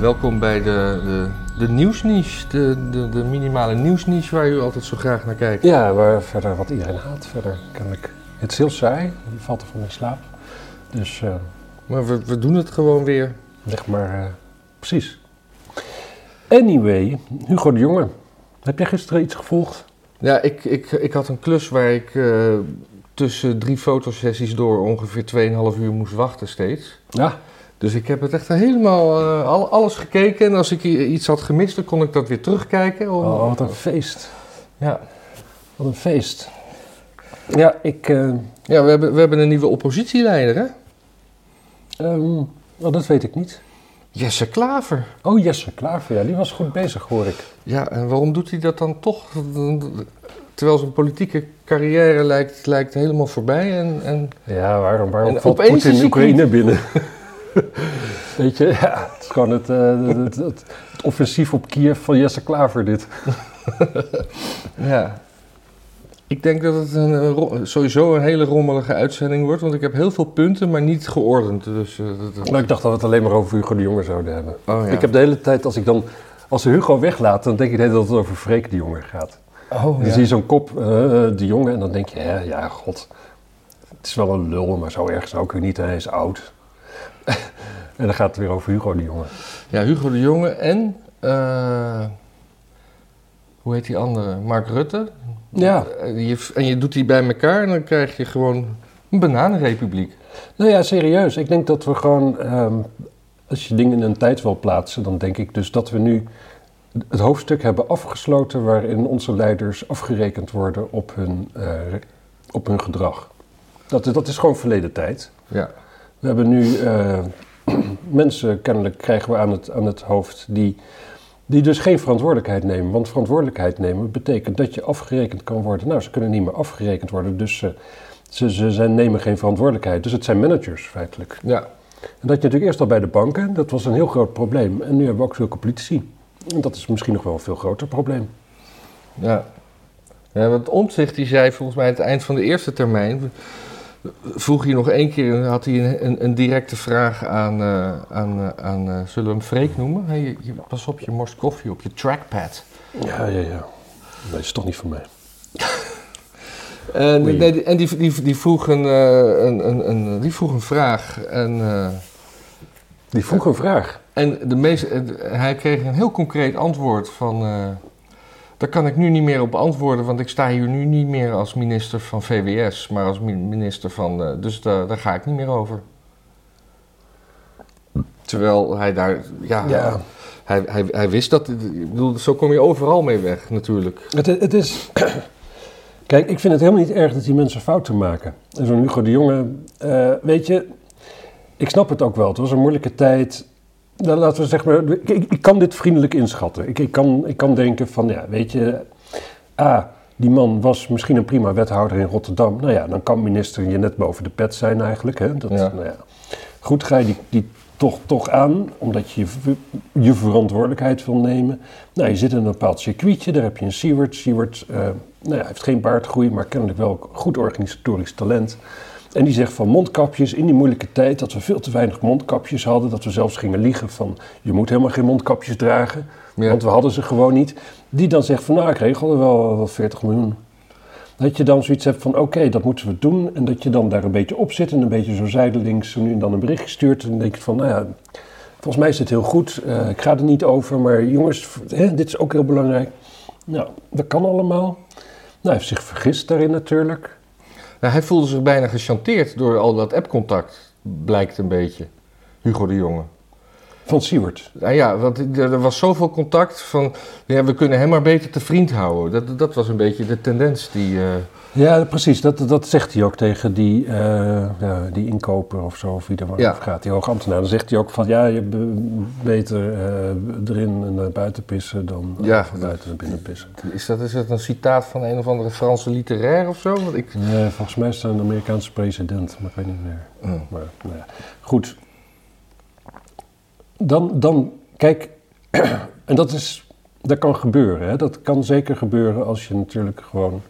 Welkom bij de, de, de nieuwsniche, de, de, de minimale nieuwsniche waar u altijd zo graag naar kijkt. Ja, waar verder wat iedereen haat. Verder kennelijk. Het is heel saai, je valt er van in slaap. Dus eh, Maar we, we doen het gewoon weer. leg maar eh, precies. Anyway, Hugo de Jonge. Heb jij gisteren iets gevolgd? Ja, ik, ik, ik had een klus waar ik eh, tussen drie fotosessies door ongeveer 2,5 uur moest wachten steeds. Ja. Dus ik heb het echt helemaal eh, al, alles gekeken. En als ik iets had gemist, dan kon ik dat weer terugkijken. om- Oh, wat een feest. ja. Wat een feest. Ja, ik... eh, ja, we hebben, we hebben een nieuwe oppositieleider, hè? oh, dat weet ik niet. Jesse Klaver. Oh, Jesse Klaver, ja, die was goed bezig, hoor ik. Ja, en waarom doet hij dat dan toch? Terwijl zijn politieke carrière lijkt, lijkt helemaal voorbij. En, en Ja, waarom, waarom En valt Poetin Oekraïne binnen? Weet je, ja, het is gewoon het, eh, het, het, het- offensief op Kiev van Jesse Klaver, dit. ja. Ik denk dat het een, sowieso een hele rommelige uitzending wordt. Want ik heb heel veel punten, maar niet geordend. Dus, eh, dat- Nou, ik dacht dat we het alleen maar over Hugo de Jonge zouden hebben. oh, ja. Ik heb de hele tijd, als ik dan, als ze Hugo weglaat, dan denk ik de hele tijd dat het over Freek de Jonge gaat. oh, Dan ja. zie je zo'n kop, eh, de Jonge, en dan denk je, hè, ja, god, het is wel een lul, maar zo erg zou ik weer niet, hij is oud. En dan gaat het weer over Hugo de Jonge. ja, Hugo de Jonge en... eh, hoe heet die andere? Mark Rutte. Ja. Eh, je, en je doet die bij elkaar en dan krijg je gewoon een bananenrepubliek. Nou ja, serieus. Ik denk dat we gewoon, ehm, als je dingen in een tijd wil plaatsen, dan denk ik dus dat we nu het hoofdstuk hebben afgesloten waarin onze leiders afgerekend worden op hun, eh, op hun gedrag. Dat, is- dat is gewoon verleden tijd. Ja. We hebben nu eh, mensen, kennelijk krijgen we aan het, aan het hoofd, die, die dus geen verantwoordelijkheid nemen. Want verantwoordelijkheid nemen betekent dat je afgerekend kan worden. Nou, ze kunnen niet meer afgerekend worden, dus ze, ze, ze zijn, nemen geen verantwoordelijkheid. Dus het zijn managers feitelijk. Ja. En dat je natuurlijk eerst al bij de banken, dat was een heel groot probleem. En nu hebben we ook zulke politici. En dat is misschien nog wel een veel groter probleem. Ja. ja want Omtzigt die zei volgens mij aan het eind van de eerste termijn... vroeg hij nog één keer, had hij een, een, een directe vraag aan... eh, aan, eh, aan eh, zullen we hem Freek noemen? Hey, je- pas op, je morst koffie op je trackpad. Ja, ja, ja. Nee, dat is toch niet voor mij. En, nee, en die, die, die, vroeg een, een, een, een, die vroeg een vraag. En, Die vroeg een vraag. en de meest, hij kreeg een heel concreet antwoord van... daar kan ik nu niet meer op antwoorden, want ik sta hier nu niet meer als minister van VWS, maar als mi- minister van. eh, dus daar, daar ga ik niet meer over. Terwijl hij daar. Ja, Ja. Hij, hij, hij wist dat. Ik bedoel, zo kom je overal mee weg, natuurlijk. Het, het is. Kijk, ik vind het helemaal niet erg dat die mensen fouten maken. En zo'n Hugo de Jonge, eh, weet je, ik snap het ook wel. Het was een moeilijke tijd. Nou, laten we zeggen maar, ik, ik- kan dit vriendelijk inschatten. Ik, ik, kan, ik kan denken van, ja, weet je, A, die man was misschien een prima wethouder in Rotterdam. Nou ja, dan kan minister je net boven de pet zijn eigenlijk. Hè? Dat, Ja. Nou ja. Goed, ga je die, die toch, toch aan, omdat je je, ver- je verantwoordelijkheid wil nemen. Nou, je zit in een bepaald circuitje, daar heb je een Siewert. Siewert eh, nou ja, heeft geen baardgroei, maar kennelijk wel goed organisatorisch talent. En die zegt van mondkapjes in die moeilijke tijd, dat we veel te weinig mondkapjes hadden. Dat we zelfs gingen liegen van, je moet helemaal geen mondkapjes dragen, Ja. want we hadden ze gewoon niet. Die dan zegt van, nou ik regel er wel, wel 40 miljoen. Dat je dan zoiets hebt van, oké, dat moeten we doen. En dat je dan daar een beetje op zit en een beetje zo zijdelings zo nu en dan een berichtje stuurt. En dan denk je van, nou ja, volgens mij is het heel goed. Eh, ik ga er niet over, maar jongens, hè, dit is ook heel belangrijk. Nou, dat kan allemaal. Nou, hij heeft zich vergist daarin natuurlijk. Nou, hij voelde zich bijna gechanteerd door al dat appcontact, blijkt een beetje. Hugo de Jonge. Van Siewert. Nou ja, want er er was zoveel contact van, ja, we kunnen hem maar beter te vriend houden. Dat, dat was een beetje de tendens die... eh, Ja, precies. Dat, dat zegt hij ook tegen die, eh, die inkoper of zo, of wie er maar Ja. gaat, die hoogambtenaar. Dan zegt hij ook van, ja, je be- beter eh, erin en naar buiten pissen dan eh, Ja. van buiten naar binnen pissen. is, dat, is dat een citaat van een of andere Franse literair of zo? Want ik, Nee, volgens mij is het een Amerikaanse president, maar ik weet niet meer. Oh. Maar, nou ja. Goed. Dan, dan kijk, en dat is, dat kan gebeuren. Hè? Dat kan zeker gebeuren als je natuurlijk gewoon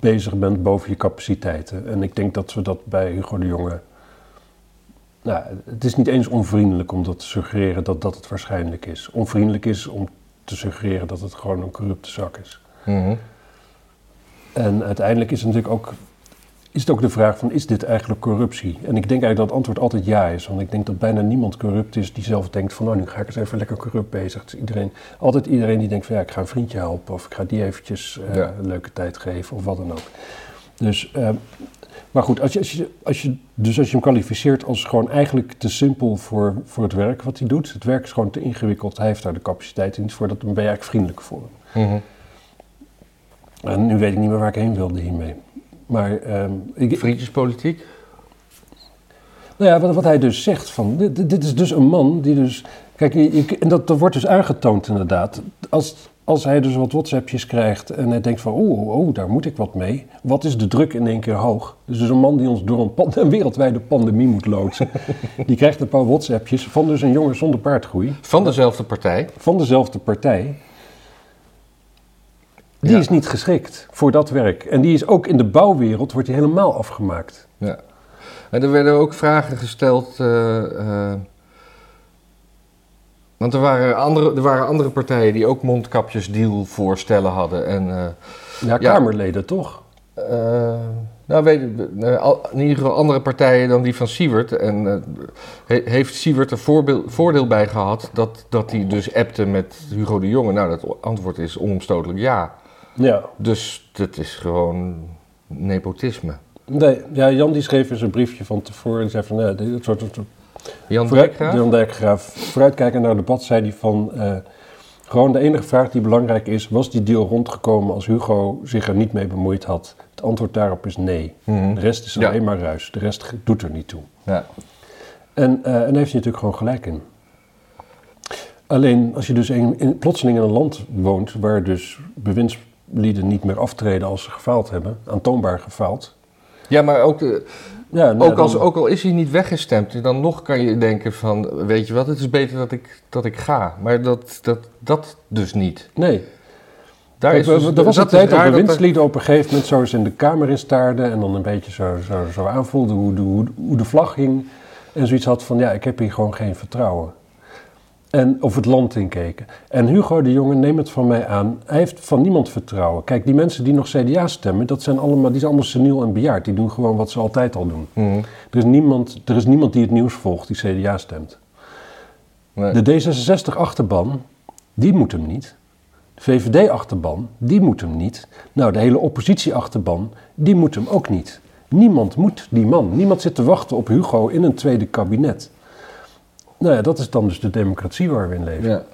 bezig bent boven je capaciteiten. En ik denk dat we dat bij Hugo de Jonge Nou, het is niet eens onvriendelijk om dat te suggereren dat dat het waarschijnlijk is. Onvriendelijk is om te suggereren dat het gewoon een corrupte zak is. Mhm. En uiteindelijk is het natuurlijk ook, is het ook de vraag van, is dit eigenlijk corruptie? En ik denk eigenlijk dat het antwoord altijd ja is. Want ik denk dat bijna niemand corrupt is die zelf denkt van, nou nu ga ik eens even lekker corrupt bezig. Is iedereen, altijd iedereen die denkt van, ja ik ga een vriendje helpen of ik ga die eventjes eh, Ja. een leuke tijd geven of wat dan ook. Dus, eh, maar goed, als je, als je, als je, dus als je hem kwalificeert als gewoon eigenlijk te simpel voor, voor het werk wat hij doet. Het werk is gewoon te ingewikkeld, hij heeft daar de capaciteit niet voor, dat, dan ben je eigenlijk vriendelijk voor hem. Mhm. En nu weet ik niet meer waar ik heen wilde hiermee. Maar ehm, ik, Vriendjespolitiek? nou ja, wat, wat hij dus zegt, van, dit, dit is dus een man die dus... Kijk, je, en dat, dat wordt dus aangetoond inderdaad. Als, als hij dus wat WhatsAppjes krijgt en hij denkt van... Oh, oh, daar moet ik wat mee. Wat is de druk in één keer hoog? Dus, dus een man die ons door een, pan- een wereldwijde pandemie moet loodsen... die krijgt een paar WhatsAppjes van dus een jongen zonder paardgroei... Van dezelfde partij. van dezelfde partij... Die Ja. is niet geschikt voor dat werk. En die is ook in de bouwwereld wordt die helemaal afgemaakt. Ja. En er werden ook vragen gesteld. eh, eh, want er waren, andere, er waren andere partijen die ook mondkapjesdeal voorstellen hadden. En, eh, Ja, Ja. Kamerleden toch? nou, weet in ieder geval andere partijen dan die van Siewert. En he- heeft Siewert er voordeel bij gehad dat, dat hij dus appte met Hugo de Jonge? Nou, dat antwoord is onomstotelijk ja. Ja. Dus dat is gewoon nepotisme. Nee, ja, Jan die schreef eens een briefje van tevoren en zei van... Nee, dit soort, soort, Jan Dijkgraaf? Jan Dijkgraaf. Vooruitkijken naar het debat zei hij van... eh, gewoon de enige vraag die belangrijk is... was die deal rondgekomen als Hugo zich er niet mee bemoeid had? Het antwoord daarop is nee. Mhm. De rest is Ja. alleen maar ruis. De rest doet er niet toe. Ja. En, eh, en daar heeft hij natuurlijk gewoon gelijk in. Alleen als je dus in, in- plotseling in een land woont waar dus bewindslieden niet meer aftreden als ze gefaald hebben, aantoonbaar gefaald. ja, maar ook... de- Ja, nou, Ook, als, dan- ook al is hij niet weggestemd, dan nog kan je denken van, weet je wat, het is beter dat ik, dat ik ga. Maar dat, dat, dat dus niet. Nee. Daar is dus- er was een tijd dat bewindslieden op een gegeven moment zo eens in de kamer instaarden en dan een beetje zo, zo, zo aanvoelden hoe de, hoe, hoe de vlag hing. En zoiets had van, ja, ik heb hier gewoon geen vertrouwen. En, of het land inkeken. En Hugo de Jonge, neem het van mij aan, hij heeft van niemand vertrouwen. Kijk, die mensen die nog CDA stemmen, dat zijn allemaal, die zijn allemaal seniel en bejaard. Die doen gewoon wat ze altijd al doen. Mhm. Er is niemand, er is niemand die het nieuws volgt die CDA stemt. Nee. De D66-achterban, die moet hem niet. De VVD-achterban, die moet hem niet. Nou, de hele oppositie-achterban, die moet hem ook niet. Niemand moet die man. Niemand zit te wachten op Hugo in een tweede kabinet. Nou ja, dat is dan dus de democratie waar we in leven. Ja.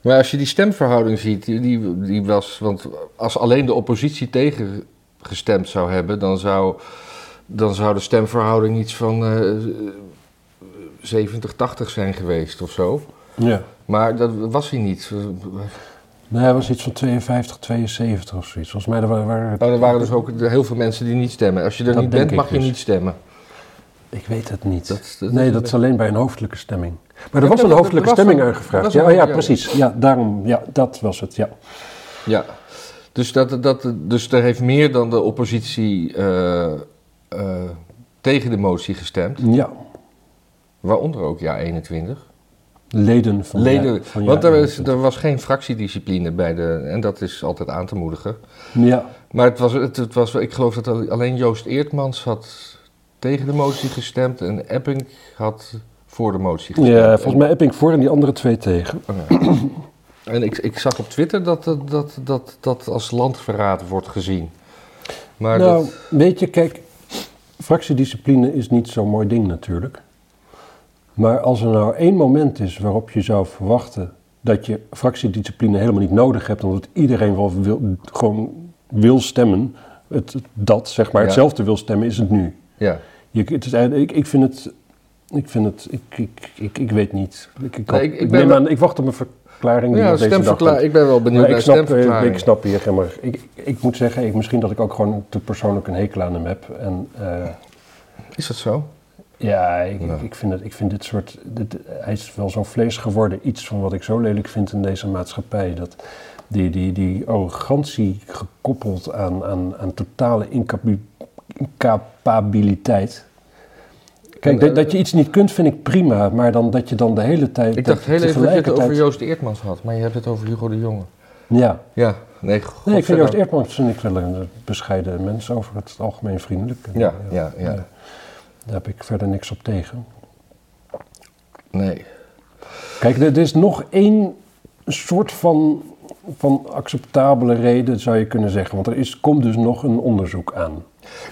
Maar als je die stemverhouding ziet, die, die, was, want als alleen de oppositie tegen gestemd zou hebben, dan zou, dan zou de stemverhouding iets van eh 70, 80 zijn geweest of zo. Ja. Maar dat was hij niet. Nou, hij was iets van 52, 72 of zoiets. Volgens mij waren... waren Nou, er waren dus ook heel veel mensen die niet stemmen. Als je er Dat niet bent, mag je dus. niet stemmen. Ik weet het niet. Dat- dat nee, dat is alleen bij een hoofdelijke stemming. Maar er was een hoofdelijke was stemming aangevraagd. Ja, was ja, precies. Ja, daarom. Ja, dat was het. Ja. Ja, dus, dat, dat, dus er heeft meer dan de oppositie eh, eh, tegen de motie gestemd. ja. Waaronder ook ja 21. Leden van Leden, ja, van want ja, er, is, er was geen fractiediscipline bij de. En dat is altijd aan te moedigen. Ja, Maar het was, het, het was, ik geloof dat alleen Joost Eertmans had tegen de motie gestemd. En Epping had voor de motie gestemd. ja, volgens mij Epping voor en die andere twee tegen. En ik, ik zag op Twitter dat dat, dat, dat, dat als landverraad wordt gezien. Maar nou, dat, weet je, kijk, fractiediscipline is niet zo'n mooi ding natuurlijk. Maar als er nou één moment is waarop je zou verwachten dat je fractiediscipline helemaal niet nodig hebt, omdat iedereen wel wil, gewoon wil stemmen, het, dat zeg maar Ja. hetzelfde wil stemmen, is het nu. ja. Je, het is eigenlijk, ik, ik vind het, ik vind het, ik, ik, ik, ik weet niet. Ik, ik, Nee, hoop- ik- ik ik ben neem wel- aan, ik wacht op een verklaring die Ja, deze dag. Ik ben wel benieuwd Maar naar ik snap, eh, ik snap hier, maar, ik, ik moet zeggen, ik, misschien dat ik ook gewoon te persoonlijk een hekel aan hem heb. En eh, Is dat zo? ja, ik, Ja. ik, vind het, ik vind dit soort, dit, hij is wel zo'n vlees geworden, iets van wat ik zo lelijk vind in deze maatschappij. Dat die, die, die arrogantie gekoppeld aan, aan, aan totale incapabi- incapabiliteit. Kijk, dat, dat je iets niet kunt vind ik prima, maar dan dat je dan de hele tijd... Ik dacht heel even dat je het over Joost Eertmans had, maar je hebt het over Hugo de Jonge. Ja, Ja, nee, nee, ik vind. Joost Eertmans vind ik wel een bescheiden mens over het algemeen vriendelijk. Ja, ja, ja. Daar heb ik verder niks op tegen. Nee. Kijk, er er is nog één soort van, van acceptabele reden, zou je kunnen zeggen. Want er is, komt dus nog een onderzoek aan.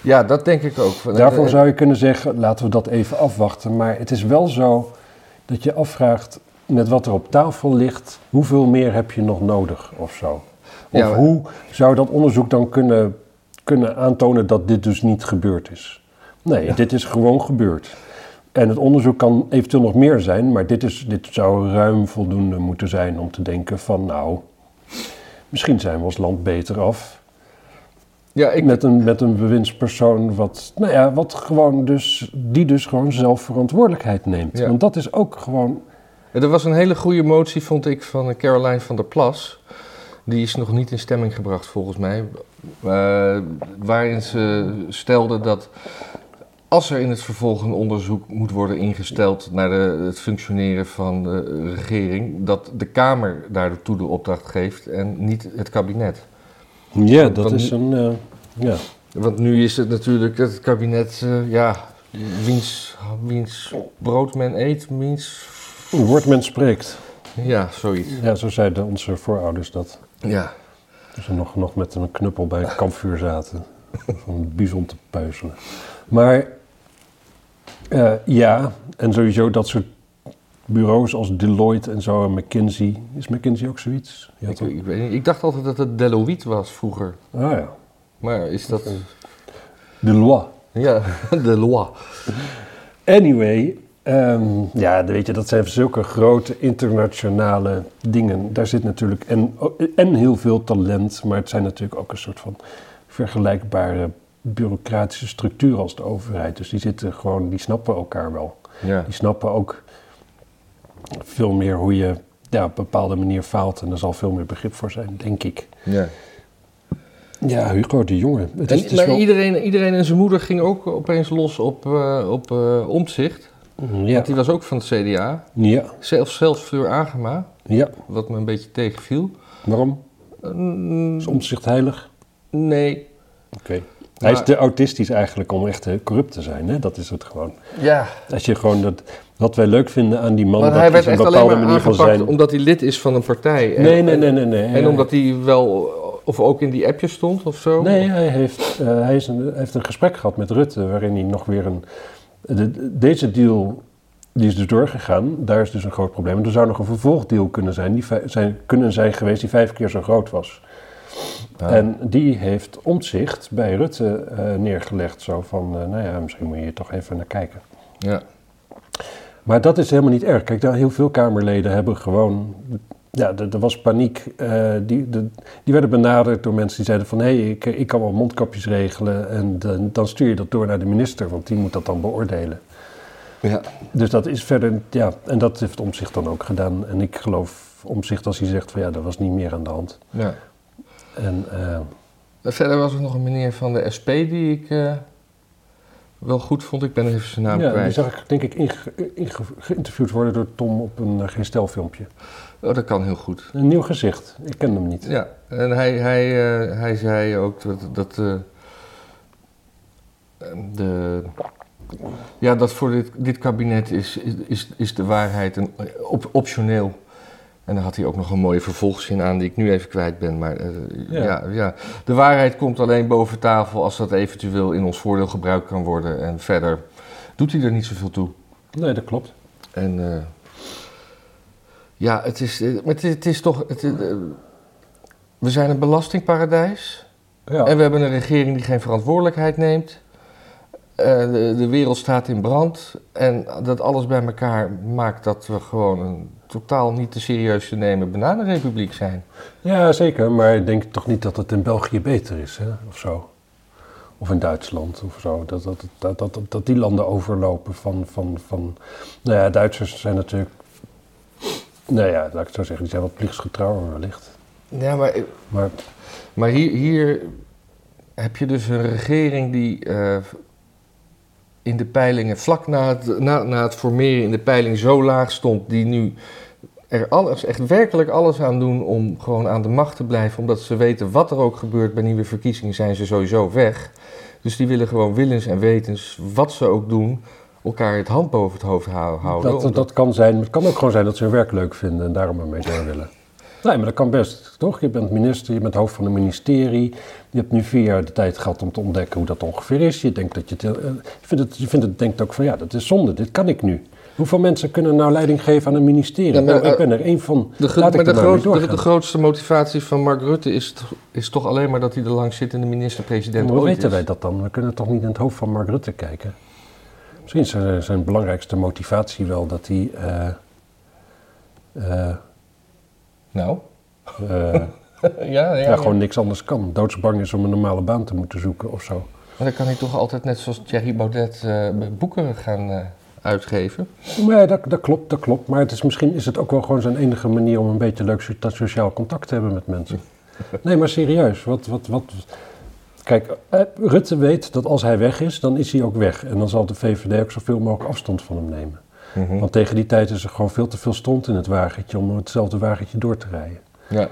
Ja, dat denk ik ook. Daarvoor zou je kunnen zeggen, laten we dat even afwachten. Maar het is wel zo dat je afvraagt, met wat er op tafel ligt, hoeveel meer heb je nog nodig of zo? Of Ja, maar- hoe zou dat onderzoek dan kunnen, kunnen aantonen dat dit dus niet gebeurd is? Nee, dit is gewoon gebeurd. En het onderzoek kan eventueel nog meer zijn, maar dit, is, dit zou ruim voldoende moeten zijn om te denken van nou, misschien zijn we als land beter af Ja, ik, met een, met een bewindspersoon wat, nou ja, wat gewoon dus, die dus gewoon zelf verantwoordelijkheid neemt. Ja. Want dat is ook gewoon, er was een hele goede motie, vond ik, van Caroline van der Plas. Die is nog niet in stemming gebracht, volgens mij. eh, waarin ze stelde dat als er in het vervolg een onderzoek moet worden ingesteld naar de, het functioneren van de regering, dat de Kamer daartoe de opdracht geeft en niet het kabinet. Ja, dat want is een, eh, ja. Want nu is het natuurlijk het kabinet, eh, ja, wiens, wiens brood men eet, wiens... Woord men spreekt. Ja, zoiets. Ja, zo zeiden onze voorouders dat. Ja. Toen ze nog, nog met een knuppel bij een kampvuur zaten. Om bison te puizelen. Maar eh, ja, en sowieso dat soort bureaus als Deloitte en zo en McKinsey. Is McKinsey ook zoiets? Ja, Ik, ik, weet niet, ik dacht altijd dat het Deloitte was vroeger. Ah ja. Maar is dat... Deloitte. Ja, Deloitte. Anyway, ehm, ja, weet je, dat zijn zulke grote internationale dingen. Daar zit natuurlijk en, en heel veel talent, maar het zijn natuurlijk ook een soort van vergelijkbare bureaucratische structuur als de overheid. Dus die zitten gewoon, die snappen elkaar wel. Ja. Die snappen ook veel meer hoe je ja, op een bepaalde manier faalt. En er zal veel meer begrip voor zijn, denk ik. ja. Ja, Hugo de Jonge. Het is, En, het is maar wel- iedereen, iedereen en zijn moeder ging ook opeens los op, eh op eh, Omtzigt. ja, Want die was ook van het CDA. ja, Zelfs, zelfs Fleur Agema, ja. wat me een beetje tegenviel. Waarom? Mm, Is omzicht heilig? nee. Oké. Hij is te autistisch eigenlijk om echt corrupt te zijn, hè? Dat is het gewoon. Ja, Als je gewoon dat, wat wij leuk vinden aan die man, maar dat hij werd is een echt alleen bepaalde maar manier van aangepakt zijn. omdat hij lid is van een partij. En, Nee, nee, nee, nee, nee. En omdat hij wel, of ook in die appjes stond of zo? Nee, hij heeft, eh, hij is een, heeft een gesprek gehad met Rutte waarin hij nog weer een. de- deze deal die is dus doorgegaan, daar is dus een groot probleem. En er zou nog een vervolgdeal kunnen zijn, die zijn, kunnen zijn geweest die vijf keer zo groot was. En die heeft omzicht bij Rutte eh, neergelegd. Zo van, eh, nou ja, misschien moet je hier toch even naar kijken. Ja. Maar dat is helemaal niet erg. Kijk, daar heel veel Kamerleden hebben gewoon. Ja, er, er was paniek. eh, die, de- die werden benaderd door mensen die zeiden van... hé, hey, ik, ik kan wel mondkapjes regelen... en dan- dan stuur je dat door naar de minister... want die moet dat dan beoordelen. ja. Dus dat is verder... Ja, en dat heeft Omzicht dan ook gedaan. En ik geloof Omzicht als hij zegt van... ja, er was niet meer aan de hand. ja. En eh, Verder was er nog een meneer van de SP die ik eh, wel goed vond. Ik ben even zijn naam ja, die kwijt. zag ik denk ik inge- inge- geïnterviewd worden door Tom op een uh, gestelfilmpje. Oh, dat kan heel goed. Een nieuw gezicht. Ik ken hem niet. Ja, en hij, hij, eh, hij zei ook dat, dat eh, de, ja, dat voor dit, dit kabinet is, is, is, is de waarheid een, op, optioneel. En daar had hij ook nog een mooie vervolgzin aan die ik nu even kwijt ben. Maar eh, Ja. ja. Ja, de waarheid komt alleen boven tafel als dat eventueel in ons voordeel gebruikt kan worden. En verder doet hij er niet zoveel toe. Nee, dat klopt. En eh, ja, het is, eh, maar het, is- het is toch. Het, we zijn een belastingparadijs. Ja. En we hebben een regering die geen verantwoordelijkheid neemt. Eh, de, de wereld staat in brand. En dat alles bij elkaar maakt dat we gewoon een totaal niet te serieus te nemen bananenrepubliek zijn. Ja, zeker. Maar ik denk toch niet dat het in België beter is, hè? of zo. Of in Duitsland of zo. Dat, dat, dat, dat, die landen overlopen van, van, van... Nou ja, Duitsers zijn natuurlijk... Nou ja, laat ik het zo zeggen, die zijn wat plichtsgetrouwer wellicht. Ja, maar, Maar maar hier, hier heb je dus een regering die eh, in de peilingen, vlak na het, na, na het formeren in de peiling zo laag stond, die nu er alles, echt werkelijk alles aan doen om gewoon aan de macht te blijven, omdat ze weten wat er ook gebeurt bij nieuwe verkiezingen, zijn ze sowieso weg. Dus die willen gewoon willens en wetens, wat ze ook doen, elkaar het hand boven het hoofd hou- houden. Dat, omdat- dat kan zijn. Het kan ook gewoon zijn dat ze hun werk leuk vinden en daarom ermee door willen. Nee, maar dat kan best, toch? Je bent minister, je bent hoofd van een ministerie. Je hebt nu vier jaar de tijd gehad om te ontdekken hoe dat ongeveer is. Je denkt dat je eh, je vindt het, je vindt het denkt ook van ja, dat is zonde, dit kan ik nu. Hoeveel mensen kunnen nou leiding geven aan een ministerie? Ja, maar, nou, ik eh, ben er één van. De, Laat maar de, groot- de, grootste motivatie van Mark Rutte is, is toch alleen maar dat hij de langzittende minister-president hoe weten is. wij dat dan? We kunnen toch niet in het hoofd van Mark Rutte kijken? Misschien is zijn, zijn belangrijkste motivatie wel dat hij... eh, Nou, eh, ja, ja, ja, gewoon niks anders kan. Doodsbang is om een normale baan te moeten zoeken of zo. Maar dan kan hij toch altijd net zoals Thierry Baudet eh, boeken gaan eh, uitgeven. Nee, dat, dat klopt, dat klopt. Maar het is, misschien is het ook wel gewoon zijn enige manier om een beetje leuk so- dat sociaal contact te hebben met mensen. Nee, maar serieus. Wat, wat, wat... Kijk, Rutte weet dat als hij weg is, dan is hij ook weg. En dan zal de VVD ook zoveel mogelijk afstand van hem nemen. Mhm. Want tegen die tijd is er gewoon veel te veel stond in het wagentje om hetzelfde wagentje door te rijden. Ja.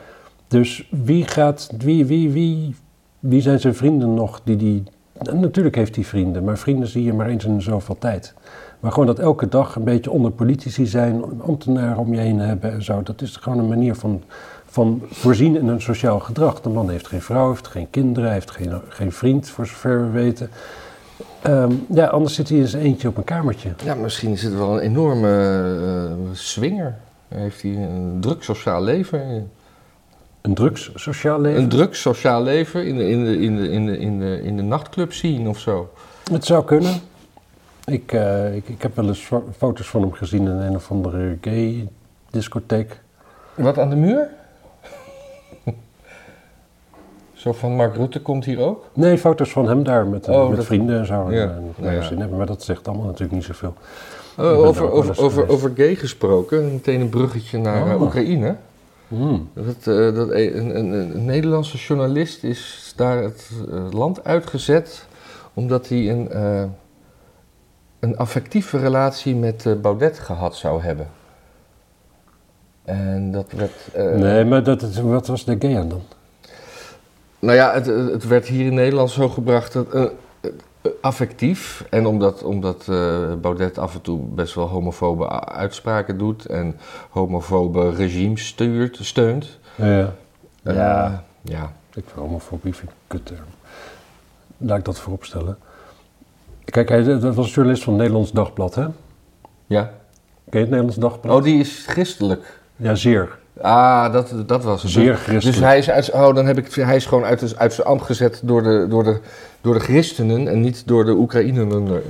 Dus wie gaat, wie, wie, wie, wie zijn zijn vrienden nog die die... en natuurlijk heeft hij vrienden, maar vrienden zie je maar eens in zoveel tijd. Maar gewoon dat elke dag een beetje onder politici zijn, ambtenaren om je heen hebben en zo. Dat is gewoon een manier van, van voorzien in een sociaal gedrag. De man heeft geen vrouw, heeft geen kinderen, heeft geen, geen vriend, voor zover we weten. Ehm, ja, anders zit hij in zijn eentje op een kamertje. ja, misschien is het wel een enorme eh, swinger. Heeft hij een druk sociaal leven? Een drugs sociaal leven. Een druk sociaal leven in de, in de, in de, in de, in de, in de nachtclub zien of zo? Het zou kunnen. Ik, eh, ik, ik heb wel eens fo- foto's van hem gezien in een of andere gay discotheek. Wat aan de muur? Zo van Mark Rutte komt hier ook? Nee, foto's van hem daar met, eh, Oh, met dat- vrienden en zo. Ja, En, nou ja. zin hebben, maar dat zegt allemaal natuurlijk niet zoveel. Daar over, over, over, over gay gesproken, meteen een bruggetje naar eh, Oh. Oekraïne. Hmm. Dat, eh, dat een, een, een, een Nederlandse journalist is daar het eh, land uitgezet omdat hij een, eh, een affectieve relatie met eh, Baudet gehad zou hebben. En dat werd. eh, nee, maar dat, wat was de gay aan dan? Nou ja, het, het werd hier in Nederland zo gebracht dat. eh, eh, affectief. En omdat, omdat eh, Baudet af en toe best wel homofobe uitspraken doet en homofobe regimes stuurt, steunt. Ja. Ja. ja. Ik vind homofobie vind ik een kutterm. Laat ik dat voorop stellen. Kijk, hij dat was een journalist van het Nederlands Dagblad, hè? Ja. Ken je het Nederlands Dagblad? Oh, die is christelijk. Ja, zeer. Ah, dat, dat was het. Zeer Dus- christelijk. Dus hij is, uit, oh, dan heb ik, hij is gewoon uit, uit zijn ambt gezet door de, door, de, door de christenen en niet door de Oekraïneren. Nee,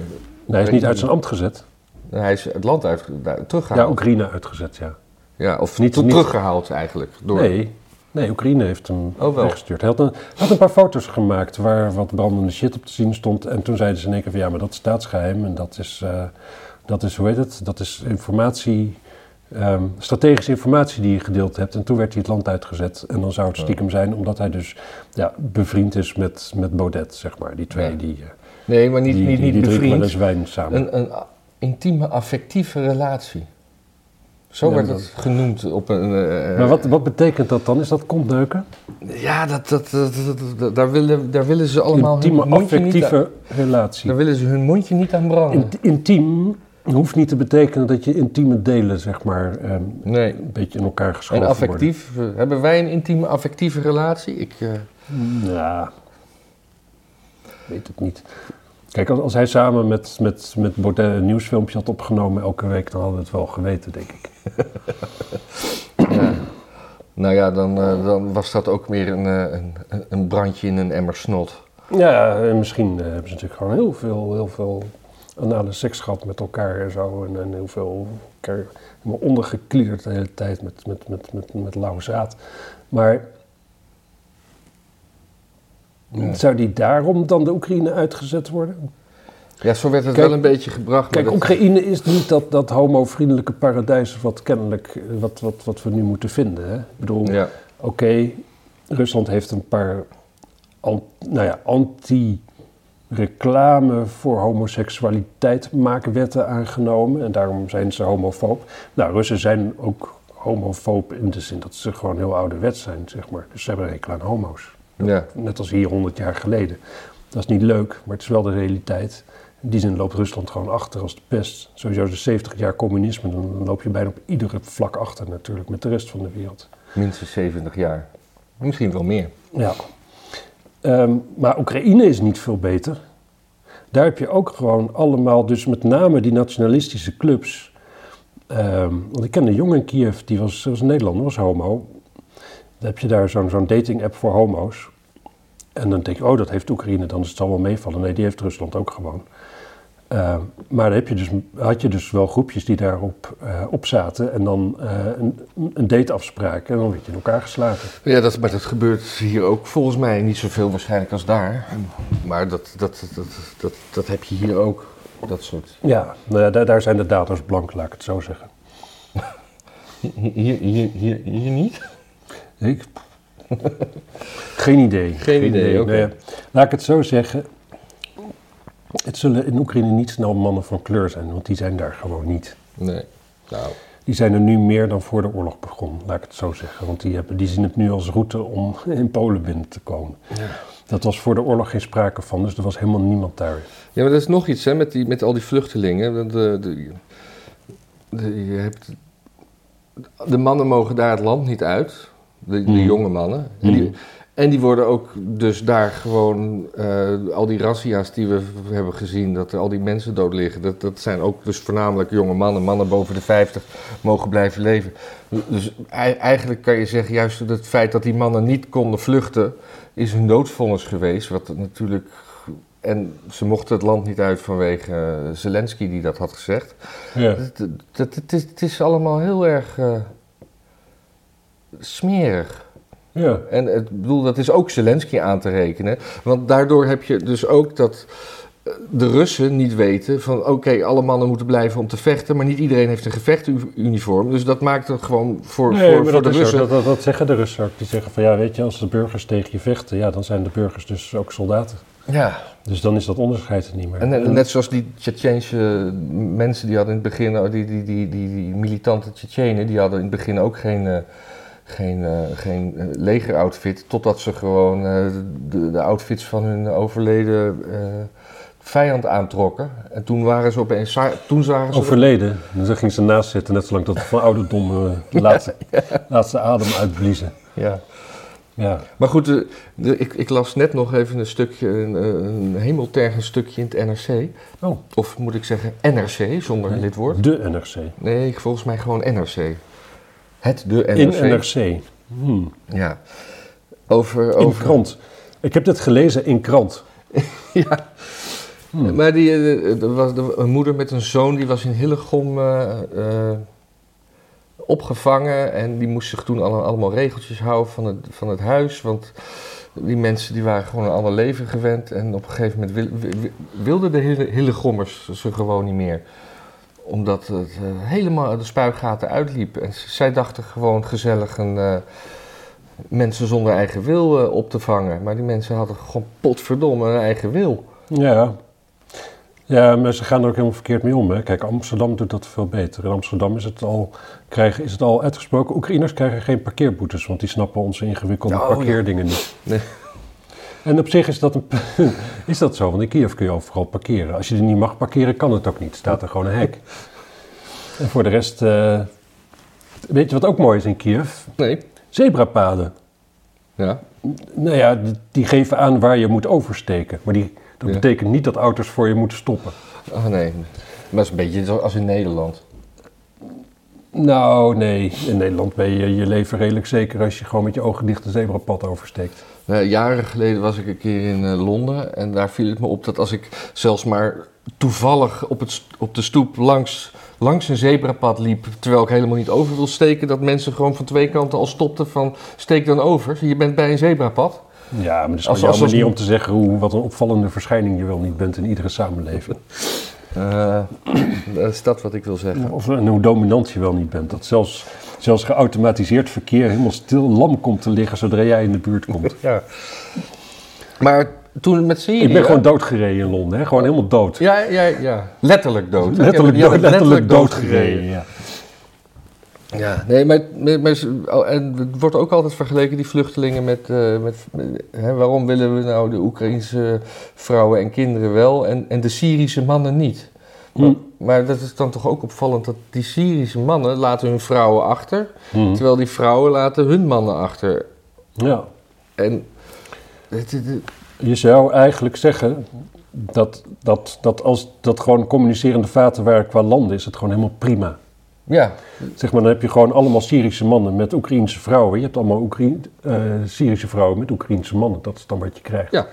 hij is niet uit zijn ambt gezet. Hij is het land uit, teruggehaald. Ja, Oekraïne uitgezet, ja. Ja, of Niet- teruggehaald eigenlijk. Door, Nee, nee, Oekraïne heeft hem Oh, wel. weggestuurd. Hij had een, had een paar foto's gemaakt waar wat brandende shit op te zien stond. En toen zeiden ze in één keer van ja, maar dat is staatsgeheim. En dat is, eh, dat is hoe heet het? Dat is informatie, ehm, strategische informatie die je gedeeld hebt. En toen werd hij het land uitgezet. En dan zou het stiekem zijn omdat hij dus ja, bevriend is met, met Baudet, zeg maar. Die twee, Ja. die, eh, Nee, maar niet, die, niet, die, niet die bevriend. eens wijn samen. Een, een intieme affectieve relatie. Zo Ja, werd het genoemd op een... eh, maar wat, wat betekent dat dan? Is dat kontneuken? Ja, dat, dat, dat, dat- dat- daar, willen, daar willen ze allemaal Intieme hun mondje niet aan, affectieve relatie. Daar willen ze hun mondje niet aan branden. In- intiem hoeft niet te betekenen dat je intieme delen, zeg maar, ehm, Nee. een beetje in elkaar En geschoven affectief, eh, hebben wij een intieme affectieve relatie? Ik, eh, worden. Ja, weet het niet. Kijk, als, als hij samen met, met, met Baudet een nieuwsfilmpje had opgenomen elke week, dan hadden we het wel geweten, denk ik. ja. Nou ja, dan, eh, dan was dat ook meer een, een, een- brandje in een emmer snot. Ja, en misschien hebben ze natuurlijk gewoon heel veel, heel veel anale seks gehad met elkaar en zo. En, en heel veel elkaar helemaal ondergekliederd de hele tijd met, met, met, met, met lauw zaad. Maar Ja. zou die daarom dan de Oekraïne uitgezet worden? Ja, zo werd het Kijk- wel een beetje gebracht. Kijk, dat- Oekraïne is niet dat, dat homo-vriendelijke paradijs wat kennelijk wat, wat, wat we nu moeten vinden. Hè? Ik bedoel, Ja. oké, Rusland heeft een paar nou ja, anti, reclame voor homoseksualiteit maken wetten aangenomen. En daarom zijn ze homofoob. Nou, Russen zijn ook homofoob in de zin dat ze gewoon heel ouderwets zijn, zeg maar. Dus ze hebben een hekel aan homo's. Ja. Net als hier 100 jaar geleden. Dat is niet leuk, maar het is wel de realiteit. In die zin loopt Rusland gewoon achter als de pest. Sowieso de 70 jaar communisme, dan loop je bijna op iedere vlak achter natuurlijk met de rest van de wereld. Minstens 70 jaar. Misschien wel meer. Ja. Ehm, maar Oekraïne is niet veel beter. Daar heb je ook gewoon allemaal, dus met name die nationalistische clubs. Ehm, want ik ken een jongen in Kiev, die was, was een Nederlander, was homo. Dan heb je daar zo'n zo'n dating-app voor homo's. En dan denk je, oh, dat heeft Oekraïne, dan is het wel meevallen. Nee, die heeft Rusland ook gewoon. Ehm, maar dan heb je dus, had je dus wel groepjes die daarop eh, op zaten. En dan eh, een, een dateafspraak. En dan werd je in elkaar geslagen. Ja, dat, maar dat gebeurt hier ook volgens mij niet zoveel waarschijnlijk als daar. Maar dat, dat, dat, dat, dat heb je hier ook. Dat soort. Ja, nou ja, daar, daar zijn de daders blank, laat ik het zo zeggen. Hier, hier, hier, hier niet? Ik? Geen idee. Geen idee, oké. Nee, laat ik het zo zeggen. Het zullen in Oekraïne niet snel mannen van kleur zijn, want die zijn daar gewoon niet. Nee. Nou, Die zijn er nu meer dan voor de oorlog begon, laat ik het zo zeggen. Want die, hebben, die zien het nu als route om in Polen binnen te komen. Dat was voor de oorlog geen sprake van, dus er was helemaal niemand daar. Ja, maar dat is nog iets hè, met, die, met al die vluchtelingen. De, de, de, je hebt, de mannen mogen daar het land niet uit, de, de Mhm. jonge mannen. En, die, en die worden ook dus daar gewoon, eh, al die razzia's die we hebben gezien, dat er al die mensen dood liggen, dat, dat zijn ook dus voornamelijk jonge mannen. Mannen boven de 50 mogen blijven leven. Dus ei- eigenlijk kan je zeggen, juist het feit dat die mannen niet konden vluchten, is hun doodvonnis geweest. Wat natuurlijk en ze mochten het land niet uit vanwege Zelensky die dat had gezegd. Ja. Het, het, het, is, het is allemaal heel erg eh, smerig. Ja. En het ik bedoel, dat is ook Zelensky aan te rekenen. Want daardoor heb je dus ook dat eh, de Russen niet weten van oké, alle mannen moeten blijven om te vechten, maar niet iedereen heeft een gevechtuniform. Dus dat maakt het gewoon voor, Nee, voor, voor dat, de. Russen. Dat, dat, dat zeggen de Russen ook. Die zeggen van ja, weet je, als de burgers tegen je vechten, ja, dan zijn de burgers dus ook soldaten. Ja, Dus dan is dat onderscheid er niet meer. en, en net zoals die Tsjetsjeense mensen die hadden in het begin, oh, die, die, die, die, die militante Tsjetsjenen, die hadden in het begin ook geen, eh, geen, eh, geen eh, legeroutfit, totdat ze gewoon eh, de, de outfits van hun overleden vijand aantrokken. En toen waren ze opeens, toen zagen ze... Overleden. En dan ging ze naast zitten, net zolang dat van ouderdom de laatste, laatste adem uitbliezen. Ja. Ja. Maar goed, de, de- ik, ik las net nog even een stukje, een, een hemeltergend stukje in het NRC. Oh, Of moet ik zeggen NRC, zonder Nee. lidwoord. de NRC. Nee, volgens mij gewoon NRC. Het de NRC. In NRC. Hmm. Ja. Over, In over... krant. Ik heb dit gelezen in krant. Ja. Hmm. Maar die, eh, er was een moeder met een zoon, die was in Hillegom eh, eh, opgevangen. En die moest zich toen alle- allemaal regeltjes houden van het, van het huis. Want die mensen die waren gewoon een ander leven gewend. En op een gegeven moment wil- wil- wilden de Hille- Hillegommers ze gewoon niet meer. Omdat het eh, helemaal de spuigaten uitliep. En zij dachten gewoon gezellig een... eh, mensen zonder eigen wil eh, op te vangen. Maar die mensen hadden gewoon potverdomme een eigen wil. Ja. Ja, maar ze gaan er ook helemaal verkeerd mee om. Hè. Kijk, Amsterdam doet dat veel beter. In Amsterdam is het al, krijgen, is het al uitgesproken. Oekraïners krijgen geen parkeerboetes, want die snappen onze ingewikkelde Oh, ja. parkeerdingen niet. Nee. En op zich is dat, een, is dat zo, want in Kiev kun je overal parkeren. Als je er niet mag parkeren, kan het ook niet. Staat er gewoon een hek. En voor de rest, eh, weet je wat ook mooi is in Kiev? Nee. Zebrapaden. Ja. Nou ja, die, geven aan waar je moet oversteken. Maar die, dat Ja. betekent niet dat auto's voor je moeten stoppen. Oh nee. Maar dat is een beetje zoals in Nederland. Nou, nee. In Nederland ben je je leven redelijk zeker als je gewoon met je ogen dicht een zebrapad oversteekt. Eh, jaren geleden was ik een keer in eh, Londen en daar viel het me op dat als ik zelfs maar toevallig op, het, op de stoep langs, langs een zebrapad liep, terwijl ik helemaal niet over wil steken, dat mensen gewoon van twee kanten al stopten van steek dan over, je bent bij een zebrapad. Ja, maar dat is Als- jouw als- manier om te zeggen hoe, wat een opvallende verschijning je wel niet bent in iedere samenleving. Eh, dat is dat wat ik wil zeggen. Of en hoe dominant je wel niet bent. Dat zelfs, zelfs geautomatiseerd verkeer helemaal stil lam komt te liggen zodra jij in de buurt komt. Ja. Maar toen met Syrië... Ik ben gewoon doodgereden in Londen, hè? gewoon helemaal dood. Ja, ja, ja. Letterlijk dood. Letterlijk, dood, letterlijk doodgereden. Ja. Ja, nee, maar, en het wordt ook altijd vergeleken, die vluchtelingen, met, eh, met, hè, waarom willen we nou de Oekraïnse vrouwen en kinderen wel en, en de Syrische mannen niet? Hm. Maar dat is dan toch ook opvallend dat die Syrische mannen laten hun vrouwen achter, Hm. terwijl die vrouwen laten hun mannen achter. ja. En het, het- het- Je zou eigenlijk zeggen dat, dat, dat als dat gewoon communicerende vaten waren qua landen, is het gewoon helemaal prima. ja, Zeg maar, dan heb je gewoon allemaal Syrische mannen met Oekraïense vrouwen. Je hebt allemaal Oekraï- eh, Syrische vrouwen met Oekraïense mannen. Dat is dan wat je krijgt. Ja.